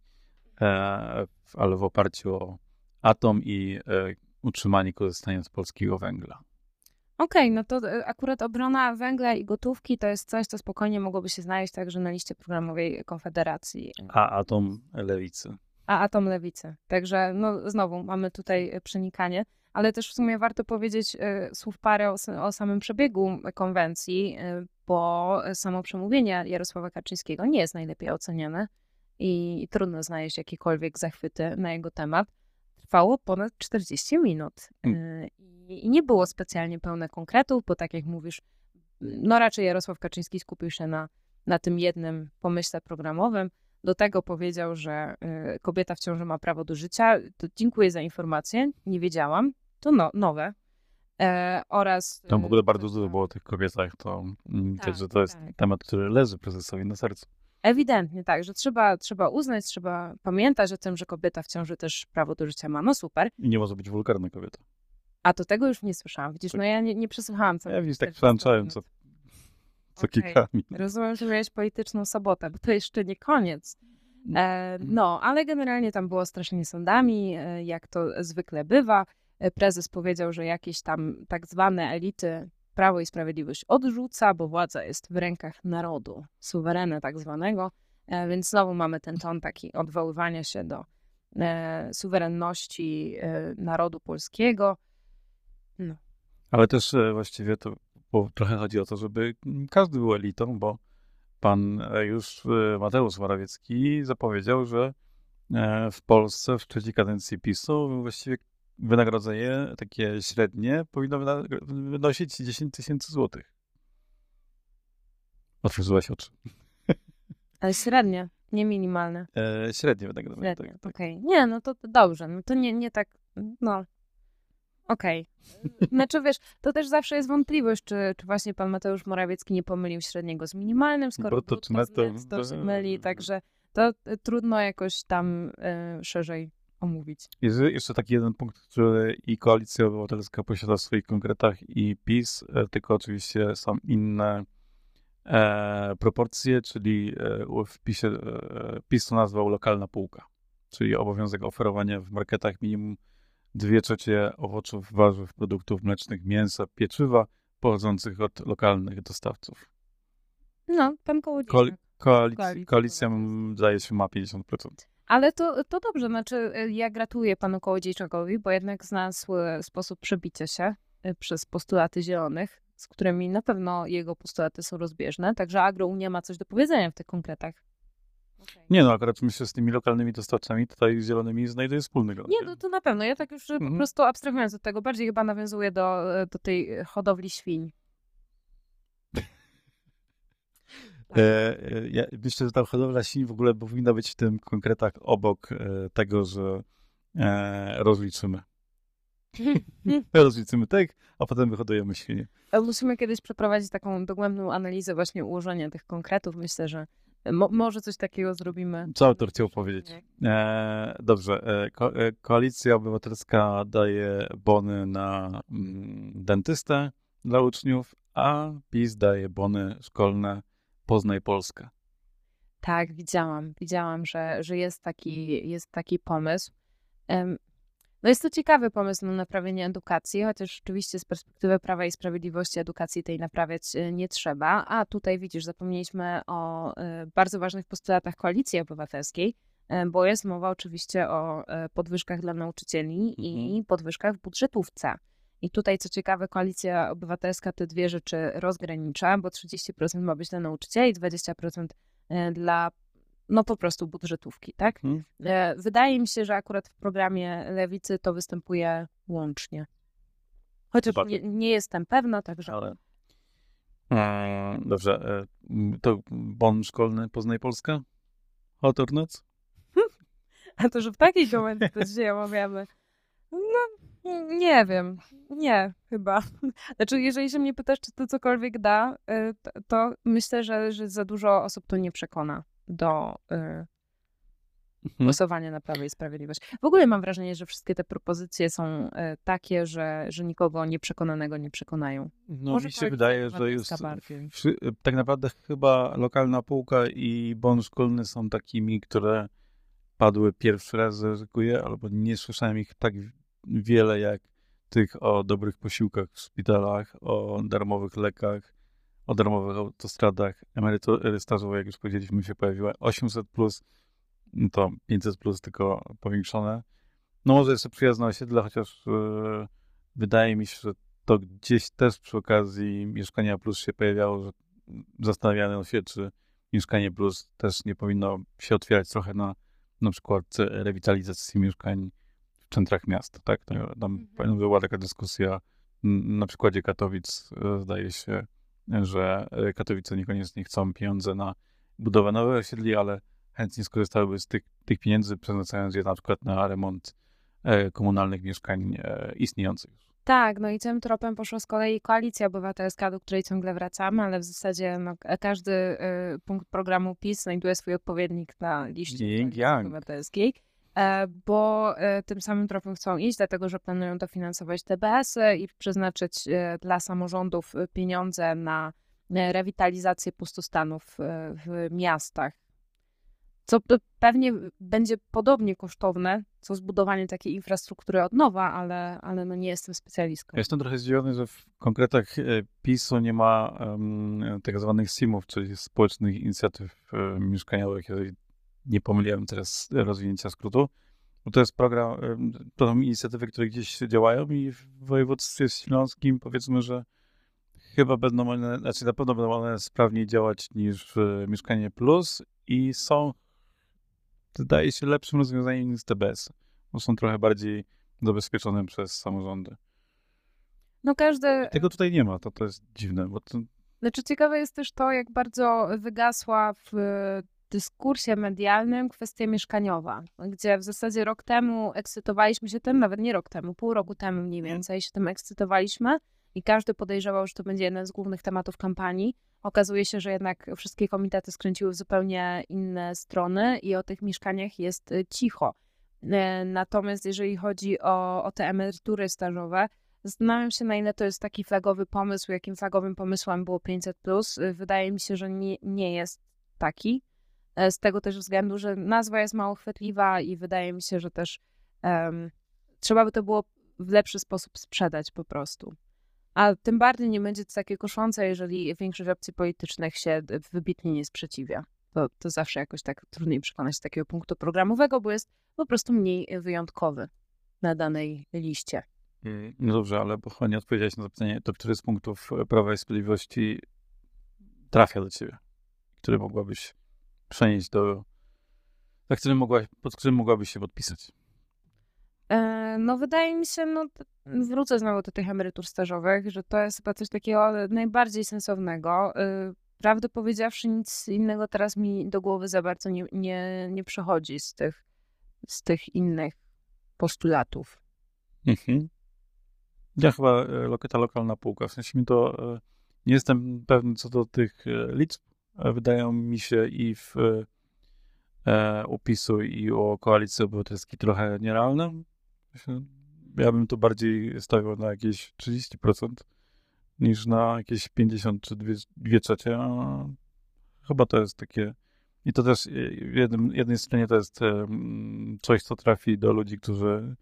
e, ale w oparciu o atom i e, utrzymanie korzystania z polskiego węgla. Okej, okay, no to e, akurat obrona węgla i gotówki to jest coś, co spokojnie mogłoby się znaleźć także na liście programowej Konfederacji. A atom lewicy. A atom lewicy. Także no znowu mamy tutaj przenikanie ale też w sumie warto powiedzieć y, słów parę o, o, samym przebiegu konwencji, y, bo samo przemówienie Jarosława Kaczyńskiego nie jest najlepiej oceniane i trudno znaleźć jakiekolwiek zachwyty na jego temat. Trwało ponad 40 minut y, i nie było specjalnie pełne konkretów, bo tak jak mówisz, no raczej Jarosław Kaczyński skupił się na, na tym jednym pomyśle programowym. Do tego powiedział, że kobieta w ciąży ma prawo do życia. To dziękuję za informację, nie wiedziałam to no, nowe. E, oraz. Tam w ogóle bardzo dużo było o tych kobietach, to mm, tak, że to jest tak. temat, który leży prezesowi na sercu. Ewidentnie tak, że trzeba, trzeba uznać, trzeba pamiętać o tym, że kobieta w ciąży też prawo do życia ma. No super. I nie może być wulgarna kobieta. A to tego już nie słyszałam. Widzisz, tak. no ja nie, nie przesłuchałam co. Ja widzisz, tak włączałem co, co okay. Rozumiem, że miałeś polityczną sobotę, bo to jeszcze nie koniec. E, no, ale generalnie tam było strasznie sądami, e, jak to zwykle bywa. E, prezes powiedział, że jakieś tam tak zwane elity Prawo i Sprawiedliwość odrzuca, bo władza jest w rękach narodu, suwerena tak zwanego, e, więc znowu mamy ten ton taki odwoływania się do e, suwerenności narodu polskiego. No. Ale też właściwie to trochę chodzi o to, żeby każdy był elitą, bo pan już Mateusz Morawiecki zapowiedział, że w Polsce w trzeciej kadencji PiSu właściwie wynagrodzenie takie średnie powinno wynosić 10 tysięcy złotych. Otworzyłaś oczy. Ale średnie, nie minimalne. E, średnie wynagrodzenie. Średnie, tak, tak. okej. Okay. Nie, no to, dobrze, no to nie, nie tak, no. Okej. Okay. Znaczy wiesz, to też zawsze jest wątpliwość, czy, czy właśnie pan Mateusz Morawiecki nie pomylił średniego z minimalnym, skoro Bo to, to, to, to myli, także to trudno jakoś tam y, szerzej omówić. Jest jeszcze taki jeden punkt, który i Koalicja Obywatelska posiada w swoich konkretach i PiS, e, tylko oczywiście są inne e, proporcje, czyli e, w PiSie, e, PiS to nazwał lokalna półka, czyli obowiązek oferowania w marketach minimum dwie trzecie owoców, warzyw, produktów mlecznych, mięsa, pieczywa pochodzących od lokalnych dostawców. No, pan Kołodziejczak. Koali- koalic- Koalicja koalicja, zdaje się, ma 50%. Ale to, to dobrze, znaczy y, ja gratuluję panu Kołodziejczakowi, bo jednak znalazł y, sposób przebicia się y, przez postulaty zielonych, z którymi na pewno jego postulaty są rozbieżne, także AgroUnia ma coś do powiedzenia w tych konkretach. Nie no, akurat myślę, z tymi lokalnymi dostawcami tutaj zielonymi znajduje wspólny ground. Nie, no to na pewno. Ja tak już y, po Mhm. prostu abstrahując od tego, bardziej chyba nawiązuję do, do tej hodowli świń. E, e, ja myślę, że ta hodowla świń w ogóle powinna być w tym konkretach obok e, tego, że e, rozliczymy. rozliczymy tak, a potem wyhodujemy świnie. E, Musimy kiedyś przeprowadzić taką dogłębną analizę właśnie ułożenia tych konkretów. Myślę, że mo- może coś takiego zrobimy. Co autor chciał powiedzieć? E, dobrze, e, ko, e, Koalicja Obywatelska daje bony na mm, dentystę dla uczniów, a PiS daje bony szkolne Poznaj Polskę. Tak, widziałam. Widziałam, że, że jest, taki, jest taki pomysł. No jest to ciekawy pomysł na naprawienie edukacji, chociaż oczywiście z perspektywy Prawa i Sprawiedliwości edukacji tej naprawiać e, nie trzeba. A tutaj widzisz, zapomnieliśmy o e, bardzo ważnych postulatach Koalicji Obywatelskiej, e, bo jest mowa oczywiście o podwyżkach dla nauczycieli i podwyżkach w budżetówce. I tutaj, co ciekawe, Koalicja Obywatelska te dwie rzeczy rozgranicza, bo 30% ma być dla nauczycieli, 20% e, dla no po prostu budżetówki, tak? E, Wydaje mi się, że akurat w programie Lewicy to występuje łącznie. Chociaż nie, nie jestem pewna, także Ale. E, dobrze, to bon szkolny Poznaj Polskę? Hot or not? a to, że w takiej momencie to dzisiaj omawiamy, nie wiem, nie chyba. Znaczy, jeżeli się mnie pytasz, czy to cokolwiek da, y, to, myślę, że, że za dużo osób to nie przekona do y, głosowania na Prawo i Sprawiedliwość. W ogóle mam wrażenie, że wszystkie te propozycje są y, takie, że, że nikogo nieprzekonanego nie przekonają. No Może mi się Koalicja wydaje, że już bardziej. tak naprawdę chyba lokalna półka i bon szkolny są takimi, które padły pierwszy raz, ryzykuję, albo nie słyszałem ich tak wiele jak tych o dobrych posiłkach w szpitalach, o darmowych lekach, o darmowych autostradach, emerytury stażowe, jak już powiedzieliśmy, się pojawiła 800+, plus, no to 500+, plus tylko powiększone. No może jeszcze przyjazne osiedle, chociaż yy, wydaje mi się, że to gdzieś też przy okazji Mieszkania Plus się pojawiało, że zastanawiano się, czy Mieszkanie Plus też nie powinno się otwierać trochę na na przykład rewitalizacji mieszkań centrach miast, tak? To Tam Mhm. była taka dyskusja na przykładzie Katowic, e, zdaje się, że e, Katowice niekoniecznie chcą pieniądze na budowę nowych osiedli, ale chętnie skorzystałyby z tych, tych pieniędzy, przeznaczając je na przykład na remont e, komunalnych mieszkań istniejących już. Tak, no i tym tropem poszła z kolei Koalicja Obywatelska, do której ciągle wracamy, ale w zasadzie no, każdy y, punkt programu PiS znajduje swój odpowiednik na liście yang. E, bo e, tym samym tropem chcą iść, dlatego że planują dofinansować TBS-y i przeznaczyć e, dla samorządów e, pieniądze na e, rewitalizację pustostanów e, w miastach. Co pe- pewnie będzie podobnie kosztowne, co zbudowanie takiej infrastruktury od nowa, ale, ale no nie jestem specjalistką. Ja jestem trochę zdziwiony, że w konkretach e, PiSu nie ma um, tak zwanych SIM-ów, czyli społecznych inicjatyw e, mieszkaniowych, jeżeli nie pomyliłem teraz rozwinięcia skrótu. Bo to jest program, to są inicjatywy, które gdzieś działają i w województwie śląskim powiedzmy, że chyba będą one, znaczy na pewno będą one sprawniej działać niż Mieszkanie Plus i są, wydaje się, lepszym rozwiązaniem niż TBS, bo są trochę bardziej zabezpieczone przez samorządy. No każdy, Tego tutaj nie ma, to, to jest dziwne, bo to, znaczy ciekawe jest też to, jak bardzo wygasła w dyskursie medialnym kwestia mieszkaniowa, gdzie w zasadzie rok temu ekscytowaliśmy się tym, nawet nie rok temu, pół roku temu mniej więcej się tym ekscytowaliśmy i każdy podejrzewał, że to będzie jeden z głównych tematów kampanii. Okazuje się, że jednak wszystkie komitety skręciły w zupełnie inne strony i o tych mieszkaniach jest y, cicho. E, Natomiast jeżeli chodzi o, o te emerytury stażowe, Zastanawiam się, na ile to jest taki flagowy pomysł, jakim flagowym pomysłem było 500. Wydaje mi się, że nie, nie jest taki. E, Z tego też względu, że nazwa jest mało chwytliwa i wydaje mi się, że też em, trzeba by to było w lepszy sposób sprzedać po prostu. A tym bardziej nie będzie to takie koszące, jeżeli większość opcji politycznych się wybitnie nie sprzeciwia. To, to zawsze jakoś tak trudniej przekonać z takiego punktu programowego, bo jest po prostu mniej wyjątkowy na danej liście. No dobrze, ale bo nie odpowiedziałeś na zapytanie, to który z punktów Prawa i Sprawiedliwości trafia do ciebie? Który mogłabyś przenieść do... Za którym mogłaś, pod którym mogłabyś się podpisać? E, no wydaje mi się, no wrócę znowu do tych emerytur stażowych, że to jest chyba coś takiego najbardziej sensownego. E, prawdę powiedziawszy, nic innego teraz mi do głowy za bardzo nie, nie, nie przychodzi z tych, z tych innych postulatów. Mhm. Ja chyba e, ta lokalna półka, w sensie mi to nie jestem pewny co do tych liczb. Wydają mi się i w e, upisu i o koalicji obywatelskiej trochę nierealne. Ja bym tu bardziej stawiał na jakieś 30% niż na jakieś 50 czy 2 trzecie. Chyba to jest takie. I to też w jednym, jednej stronie to jest coś, co trafi do ludzi, którzy,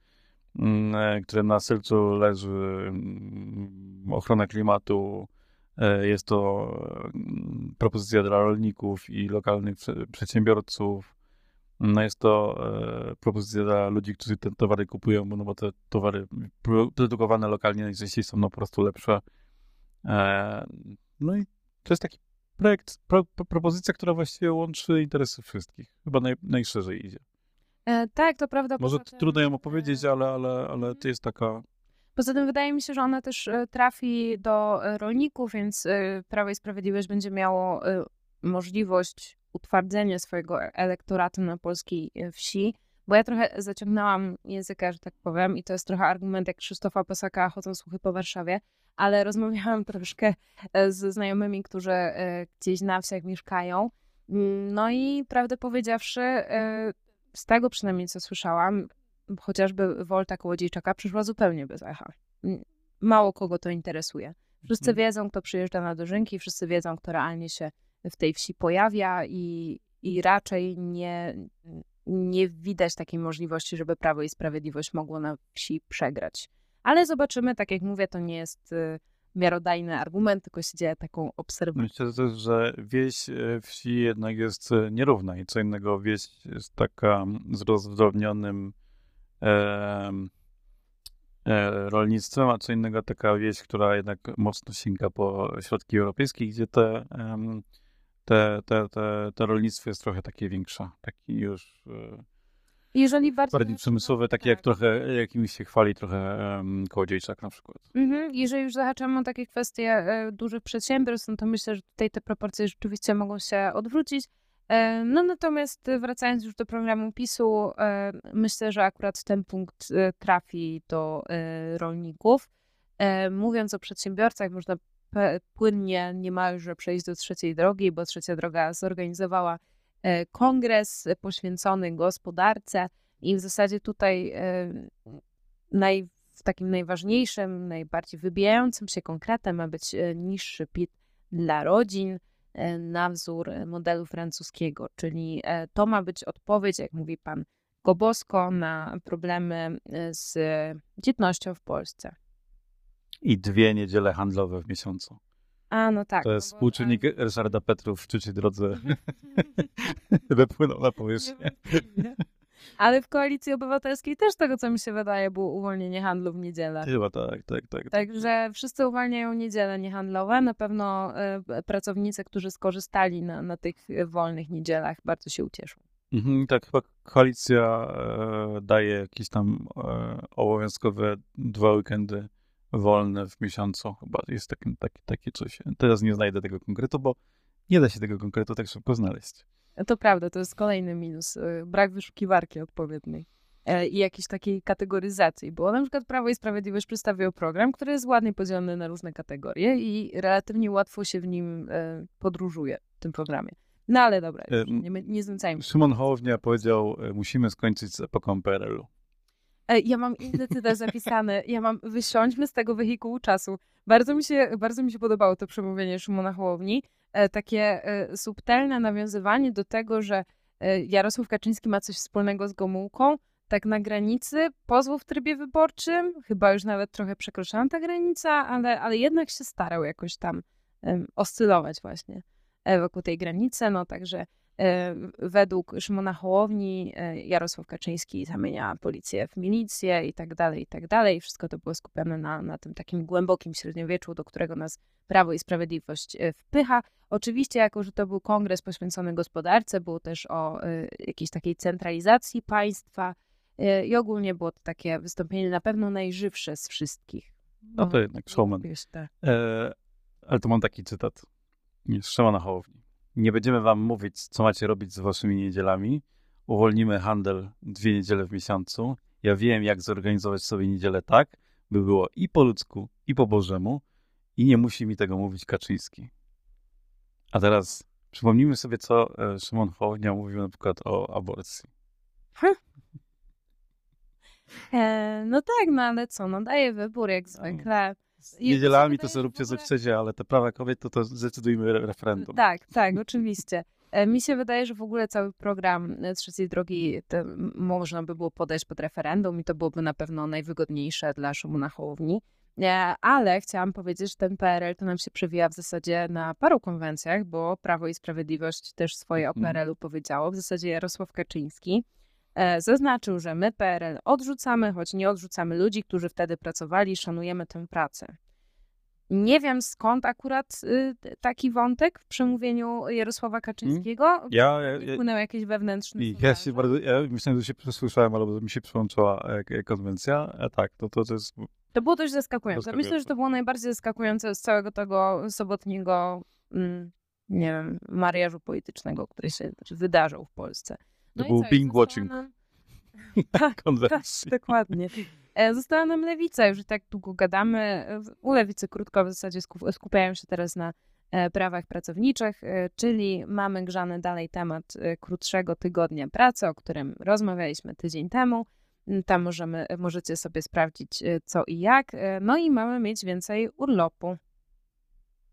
mm, e, którym na sercu leży mm, ochrona klimatu. E, jest to mm, propozycja dla rolników i lokalnych przedsiębiorców. No jest to e, propozycja dla ludzi, którzy te towary kupują, no bo te towary produkowane lokalnie najczęściej są no po prostu lepsze. E, no i to jest taki projekt, pro, propozycja, która właściwie łączy interesy wszystkich. Chyba naj, najszerzej idzie. E, tak, to prawda. Może tym, trudno ją opowiedzieć, ale, ale, ale to mhm. jest taka... Poza tym wydaje mi się, że ona też e, trafi do rolników, więc Prawo i Sprawiedliwość będzie miało możliwość utwardzenie swojego elektoratu na polskiej e, wsi, bo ja trochę zaciągnęłam języka, że tak powiem, i to jest trochę argument jak Krzysztofa Posaka chodzą słuchy po Warszawie, ale rozmawiałam troszkę e, z znajomymi, którzy e, gdzieś na wsiach mieszkają. Mm, no i prawdę powiedziawszy, z tego przynajmniej co słyszałam, chociażby Wolta Kołodziejczaka przyszła zupełnie bez echa. Mało kogo to interesuje. Wszyscy mhm. wiedzą, kto przyjeżdża na dożynki, wszyscy wiedzą, kto realnie się w tej wsi pojawia i, i raczej nie, nie widać takiej możliwości, żeby Prawo i Sprawiedliwość mogło na wsi przegrać. Ale zobaczymy, tak jak mówię, to nie jest y, miarodajny argument, tylko się dzieje taką obserwacją. Myślę też, że wieś e, wsi jednak jest e, nierówna i co innego wieś jest taka z rozdrobnionym rolnictwem, a co innego taka wieś, która jednak mocno sięga po środki europejskie, gdzie te te, te, te, te rolnictwo jest trochę takie większe, taki już e, jeżeli bardziej, bardziej przemysłowe, takie tak. jak trochę, jakimiś się chwali trochę um, kołodziejczak na przykład. Mhm. Jeżeli już zahaczamy o takie kwestie e, dużych przedsiębiorstw, no to myślę, że tutaj te proporcje rzeczywiście mogą się odwrócić. E, no natomiast wracając już do programu PiSu, e, myślę, że akurat ten punkt e, trafi do rolników. Mówiąc o przedsiębiorcach, można płynnie niemalże przejść do trzeciej drogi, bo trzecia droga zorganizowała kongres poświęcony gospodarce i w zasadzie tutaj naj, w takim najważniejszym, najbardziej wybijającym się konkretem ma być niższy PIT dla rodzin na wzór modelu francuskiego, czyli to ma być odpowiedź, jak mówi pan Gobosko, na problemy z dzietnością w Polsce i dwie niedziele handlowe w miesiącu. A, no tak. To jest no współczynnik bo... Ryszarda Petrów w trzeciej drodze wypłynął na powierzchnię. Ale w Koalicji Obywatelskiej też tego, co mi się wydaje, było uwolnienie handlu w niedzielę. Chyba tak, tak, tak. Także wszyscy uwalniają niedziele niehandlowe. Na pewno y, pracownicy, którzy skorzystali na, na tych wolnych niedzielach, bardzo się ucieszą. Mhm, tak, chyba koalicja e, daje jakieś tam e, obowiązkowe dwa weekendy wolne w miesiącu. Chyba jest takie, takie, takie coś. Teraz nie znajdę tego konkretu, bo nie da się tego konkretu tak szybko znaleźć. To prawda, to jest kolejny minus. Y, brak wyszukiwarki odpowiedniej e, i jakiejś takiej kategoryzacji, bo na przykład Prawo i Sprawiedliwość przedstawiło program, który jest ładnie podzielony na różne kategorie i relatywnie łatwo się w nim e, podróżuje, w tym programie. No ale dobra, e, nie, nie znęcajmy. Szymon Hołownia powiedział, musimy skończyć z epoką PRL-u. Ja mam inny cytat zapisany. Ja mam wysiądźmy z tego wehikułu czasu. Bardzo mi się, bardzo mi się podobało to przemówienie Szymona Hołowni. E, takie e, subtelne nawiązywanie do tego, że e, Jarosław Kaczyński ma coś wspólnego z Gomułką, tak na granicy pozwu w trybie wyborczym. Chyba już nawet trochę przekroczyłam ta granica, ale, ale jednak się starał jakoś tam oscylować właśnie wokół tej granicy. No także według Szymona Hołowni e, Jarosław Kaczyński zamienia policję w milicję i tak dalej, i tak dalej. Wszystko to było skupione na, na tym takim głębokim średniowieczu, do którego nas Prawo i Sprawiedliwość wpycha. Oczywiście, jako że to był kongres poświęcony gospodarce, był też o jakiejś takiej centralizacji państwa, i ogólnie było to takie wystąpienie na pewno najżywsze z wszystkich. No to jednak showman. Tak. E, ale to mam taki cytat z Szymona Hołowni. Nie będziemy wam mówić, co macie robić z waszymi niedzielami. Uwolnimy handel dwie niedziele w miesiącu. Ja wiem, jak zorganizować sobie niedzielę tak, by było i po ludzku, i po bożemu. I nie musi mi tego mówić Kaczyński. A teraz przypomnijmy sobie, co e, Szymon Hołownia mówił na przykład o aborcji. E, no tak, no ale co, no daje wybór jak zwykle. Niedzielami to sobie róbcie co chcecie, ale te prawa kobiet to, to zdecydujmy referendum. Tak, tak, oczywiście. E, mi się wydaje, że w ogóle cały program e, Trzeciej Drogi można by było podać pod referendum i to byłoby na pewno najwygodniejsze dla Szymona Hołowni. Ale chciałam powiedzieć, że ten PRL to nam się przewija w zasadzie na paru konwencjach, bo Prawo i Sprawiedliwość też swoje o mhm. PRL-u powiedziało. W zasadzie Jarosław Kaczyński E, zaznaczył, że my PRL odrzucamy, choć nie odrzucamy ludzi, którzy wtedy pracowali, szanujemy tę pracę. Nie wiem skąd akurat y, taki wątek w przemówieniu Jarosława Kaczyńskiego. Hmm? Ja, ja, Wpłynął jakieś wewnętrzne Ja się bardzo, ja myślałem, że się przesłyszałem, albo mi się przyłączyła e, konwencja. A tak, to, to, to jest... To było dość zaskakujące. zaskakujące. Myślę, że to było najbardziej zaskakujące z całego tego sobotniego, mm, nie wiem, mariażu politycznego, który się wydarzył w Polsce. No to był Bing Watching nam... tak, tak, dokładnie. E, została nam lewica, już tak długo gadamy. U lewicy krótko w zasadzie skupiają się teraz na e, prawach pracowniczych, e, czyli mamy grzany dalej temat krótszego tygodnia pracy, o którym rozmawialiśmy tydzień temu. Mm, tam możemy, możecie sobie sprawdzić co i jak. No i mamy mieć więcej urlopu.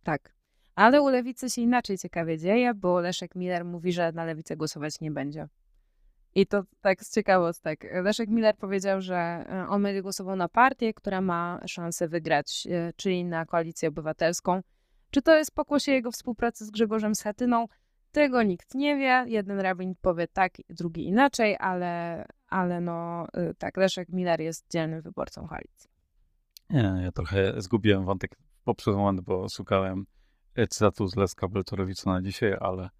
Tak. Ale u lewicy się inaczej ciekawie dzieje, bo Leszek Miller mówi, że na lewicę głosować nie będzie. I to tak z ciekawostek. Leszek Miller powiedział, że e, on będzie głosował na partię, która ma szansę wygrać, e, czyli na koalicję obywatelską. Czy to jest pokłosie jego współpracy z Grzegorzem Schetyną? Tego nikt nie wie. Jeden rabin powie tak, drugi inaczej, ale, ale no e, tak, Leszek Miller jest dzielnym wyborcą koalicji. Nie, ja trochę zgubiłem wątek poprzedni moment, bo szukałem cytatu z Leska Belczorowica na dzisiaj, ale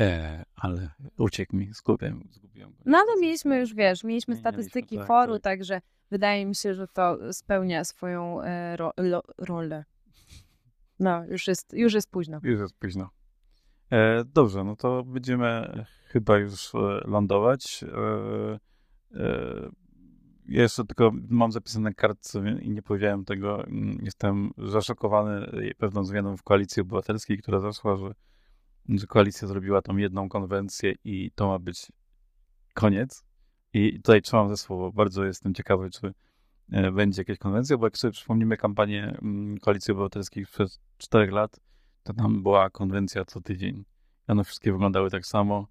E, ale uciekł mi, zgubiłem, zgubiłem go. No ale mieliśmy już, wiesz, mieliśmy statystyki tak, foru, tak. także wydaje mi się, że to spełnia swoją e, ro, lo, rolę. No, już jest, już jest późno. Już jest późno. E, dobrze, no to będziemy chyba już e, lądować. E, e, jeszcze tylko mam zapisane na kartce i nie powiedziałem tego. Mm, jestem zaszokowany pewną zmianą w koalicji obywatelskiej, która zaszła, że że koalicja zrobiła tą jedną konwencję i to ma być koniec. I tutaj trzymam ze słowo. Bardzo jestem ciekawy, czy e, będzie jakaś konwencja, bo jak sobie przypomnimy kampanię mm, Koalicji Obywatelskiej przez 4 lat, to tam była konwencja co tydzień. One wszystkie wyglądały tak samo.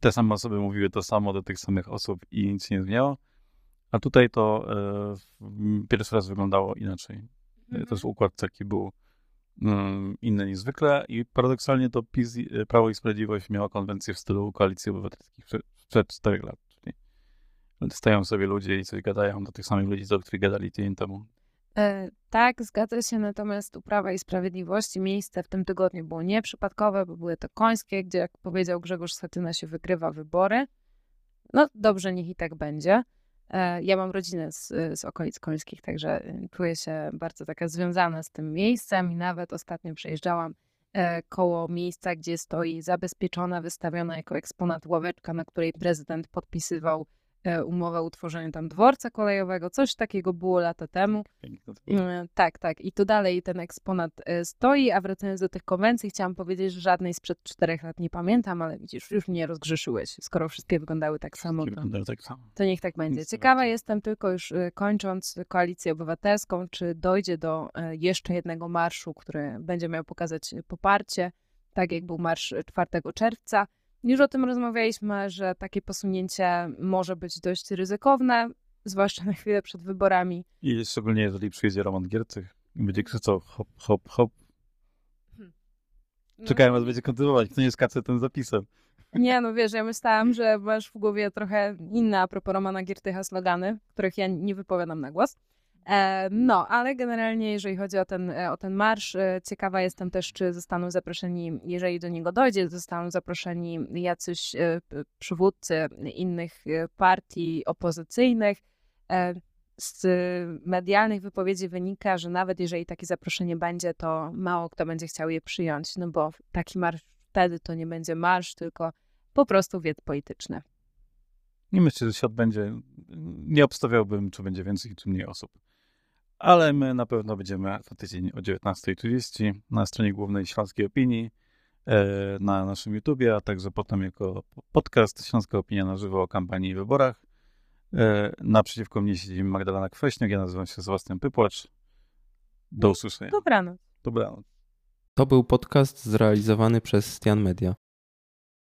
Te same osoby mówiły to samo do tych samych osób i nic się nie zmieniało. A tutaj to e, pierwszy raz wyglądało inaczej. Mhm. To jest układ taki był inne niż zwykle i paradoksalnie to PiS, y, Prawo i Sprawiedliwość miało konwencję w stylu koalicji obywatelskiej przed 4 lat, czyli stają sobie ludzie i coś gadają do tych samych ludzi, do których gadali tydzień temu. E, tak, zgadza się, natomiast u Prawa i Sprawiedliwości miejsce w tym tygodniu było nieprzypadkowe, bo były to końskie, gdzie jak powiedział Grzegorz Schetyna się wygrywa wybory. No dobrze, niech i tak będzie. E, ja mam rodzinę z, z okolic końskich, także y, czuję się bardzo taka związana z tym miejscem i nawet ostatnio przejeżdżałam e, koło miejsca, gdzie stoi zabezpieczona, wystawiona jako eksponat ławeczka, na której prezydent podpisywał E, umowę utworzenia tam dworca kolejowego, coś takiego było lata temu. E, tak, tak. I tu dalej ten eksponat e, stoi, a wracając do tych konwencji, chciałam powiedzieć, że żadnej sprzed czterech lat nie pamiętam, ale widzisz, już mnie rozgrzeszyłeś. Skoro wszystkie wyglądały tak samo, to, tak samo. to niech tak będzie. Ciekawa jestem tylko już kończąc koalicję obywatelską, czy dojdzie do jeszcze jednego marszu, który będzie miał pokazać poparcie, tak jak był marsz 4 czerwca, Już o tym rozmawialiśmy, że takie posunięcie może być dość ryzykowne, zwłaszcza na chwilę przed wyborami. I szczególnie jeżeli przyjedzie Roman Giercych i będzie krzyczał hop, hop, hop. No, Czekałem, aż będzie kontynuować. Kto nie skacze tym zapisem. Nie, no wiesz, ja myślałam, że masz w głowie trochę inne a propos Romana Giertycha slogany, których ja nie wypowiadam na głos. E, no, ale generalnie jeżeli chodzi o ten, e, o ten marsz, e, ciekawa jestem też, czy zostaną zaproszeni, jeżeli do niego dojdzie, zostaną zaproszeni jacyś przywódcy innych partii opozycyjnych. Z medialnych wypowiedzi wynika, że nawet jeżeli takie zaproszenie będzie, to mało kto będzie chciał je przyjąć, no bo taki marsz wtedy to nie będzie marsz, tylko po prostu wiec polityczny. I myślę, że się odbędzie. Nie obstawiałbym, czy będzie więcej, czy mniej osób. Ale my na pewno będziemy za tydzień o 19.30 na stronie głównej Śląskiej Opinii, e, na naszym YouTubie, a także potem jako podcast Śląska Opinia na żywo o kampanii i wyborach. E, Naprzeciwko mnie siedzi Magdalena Kwaśniak, ja nazywam się Sebastian Pypłacz. Do usłyszenia. Dobranoc. Dobranoc. To był podcast zrealizowany przez Stian Media.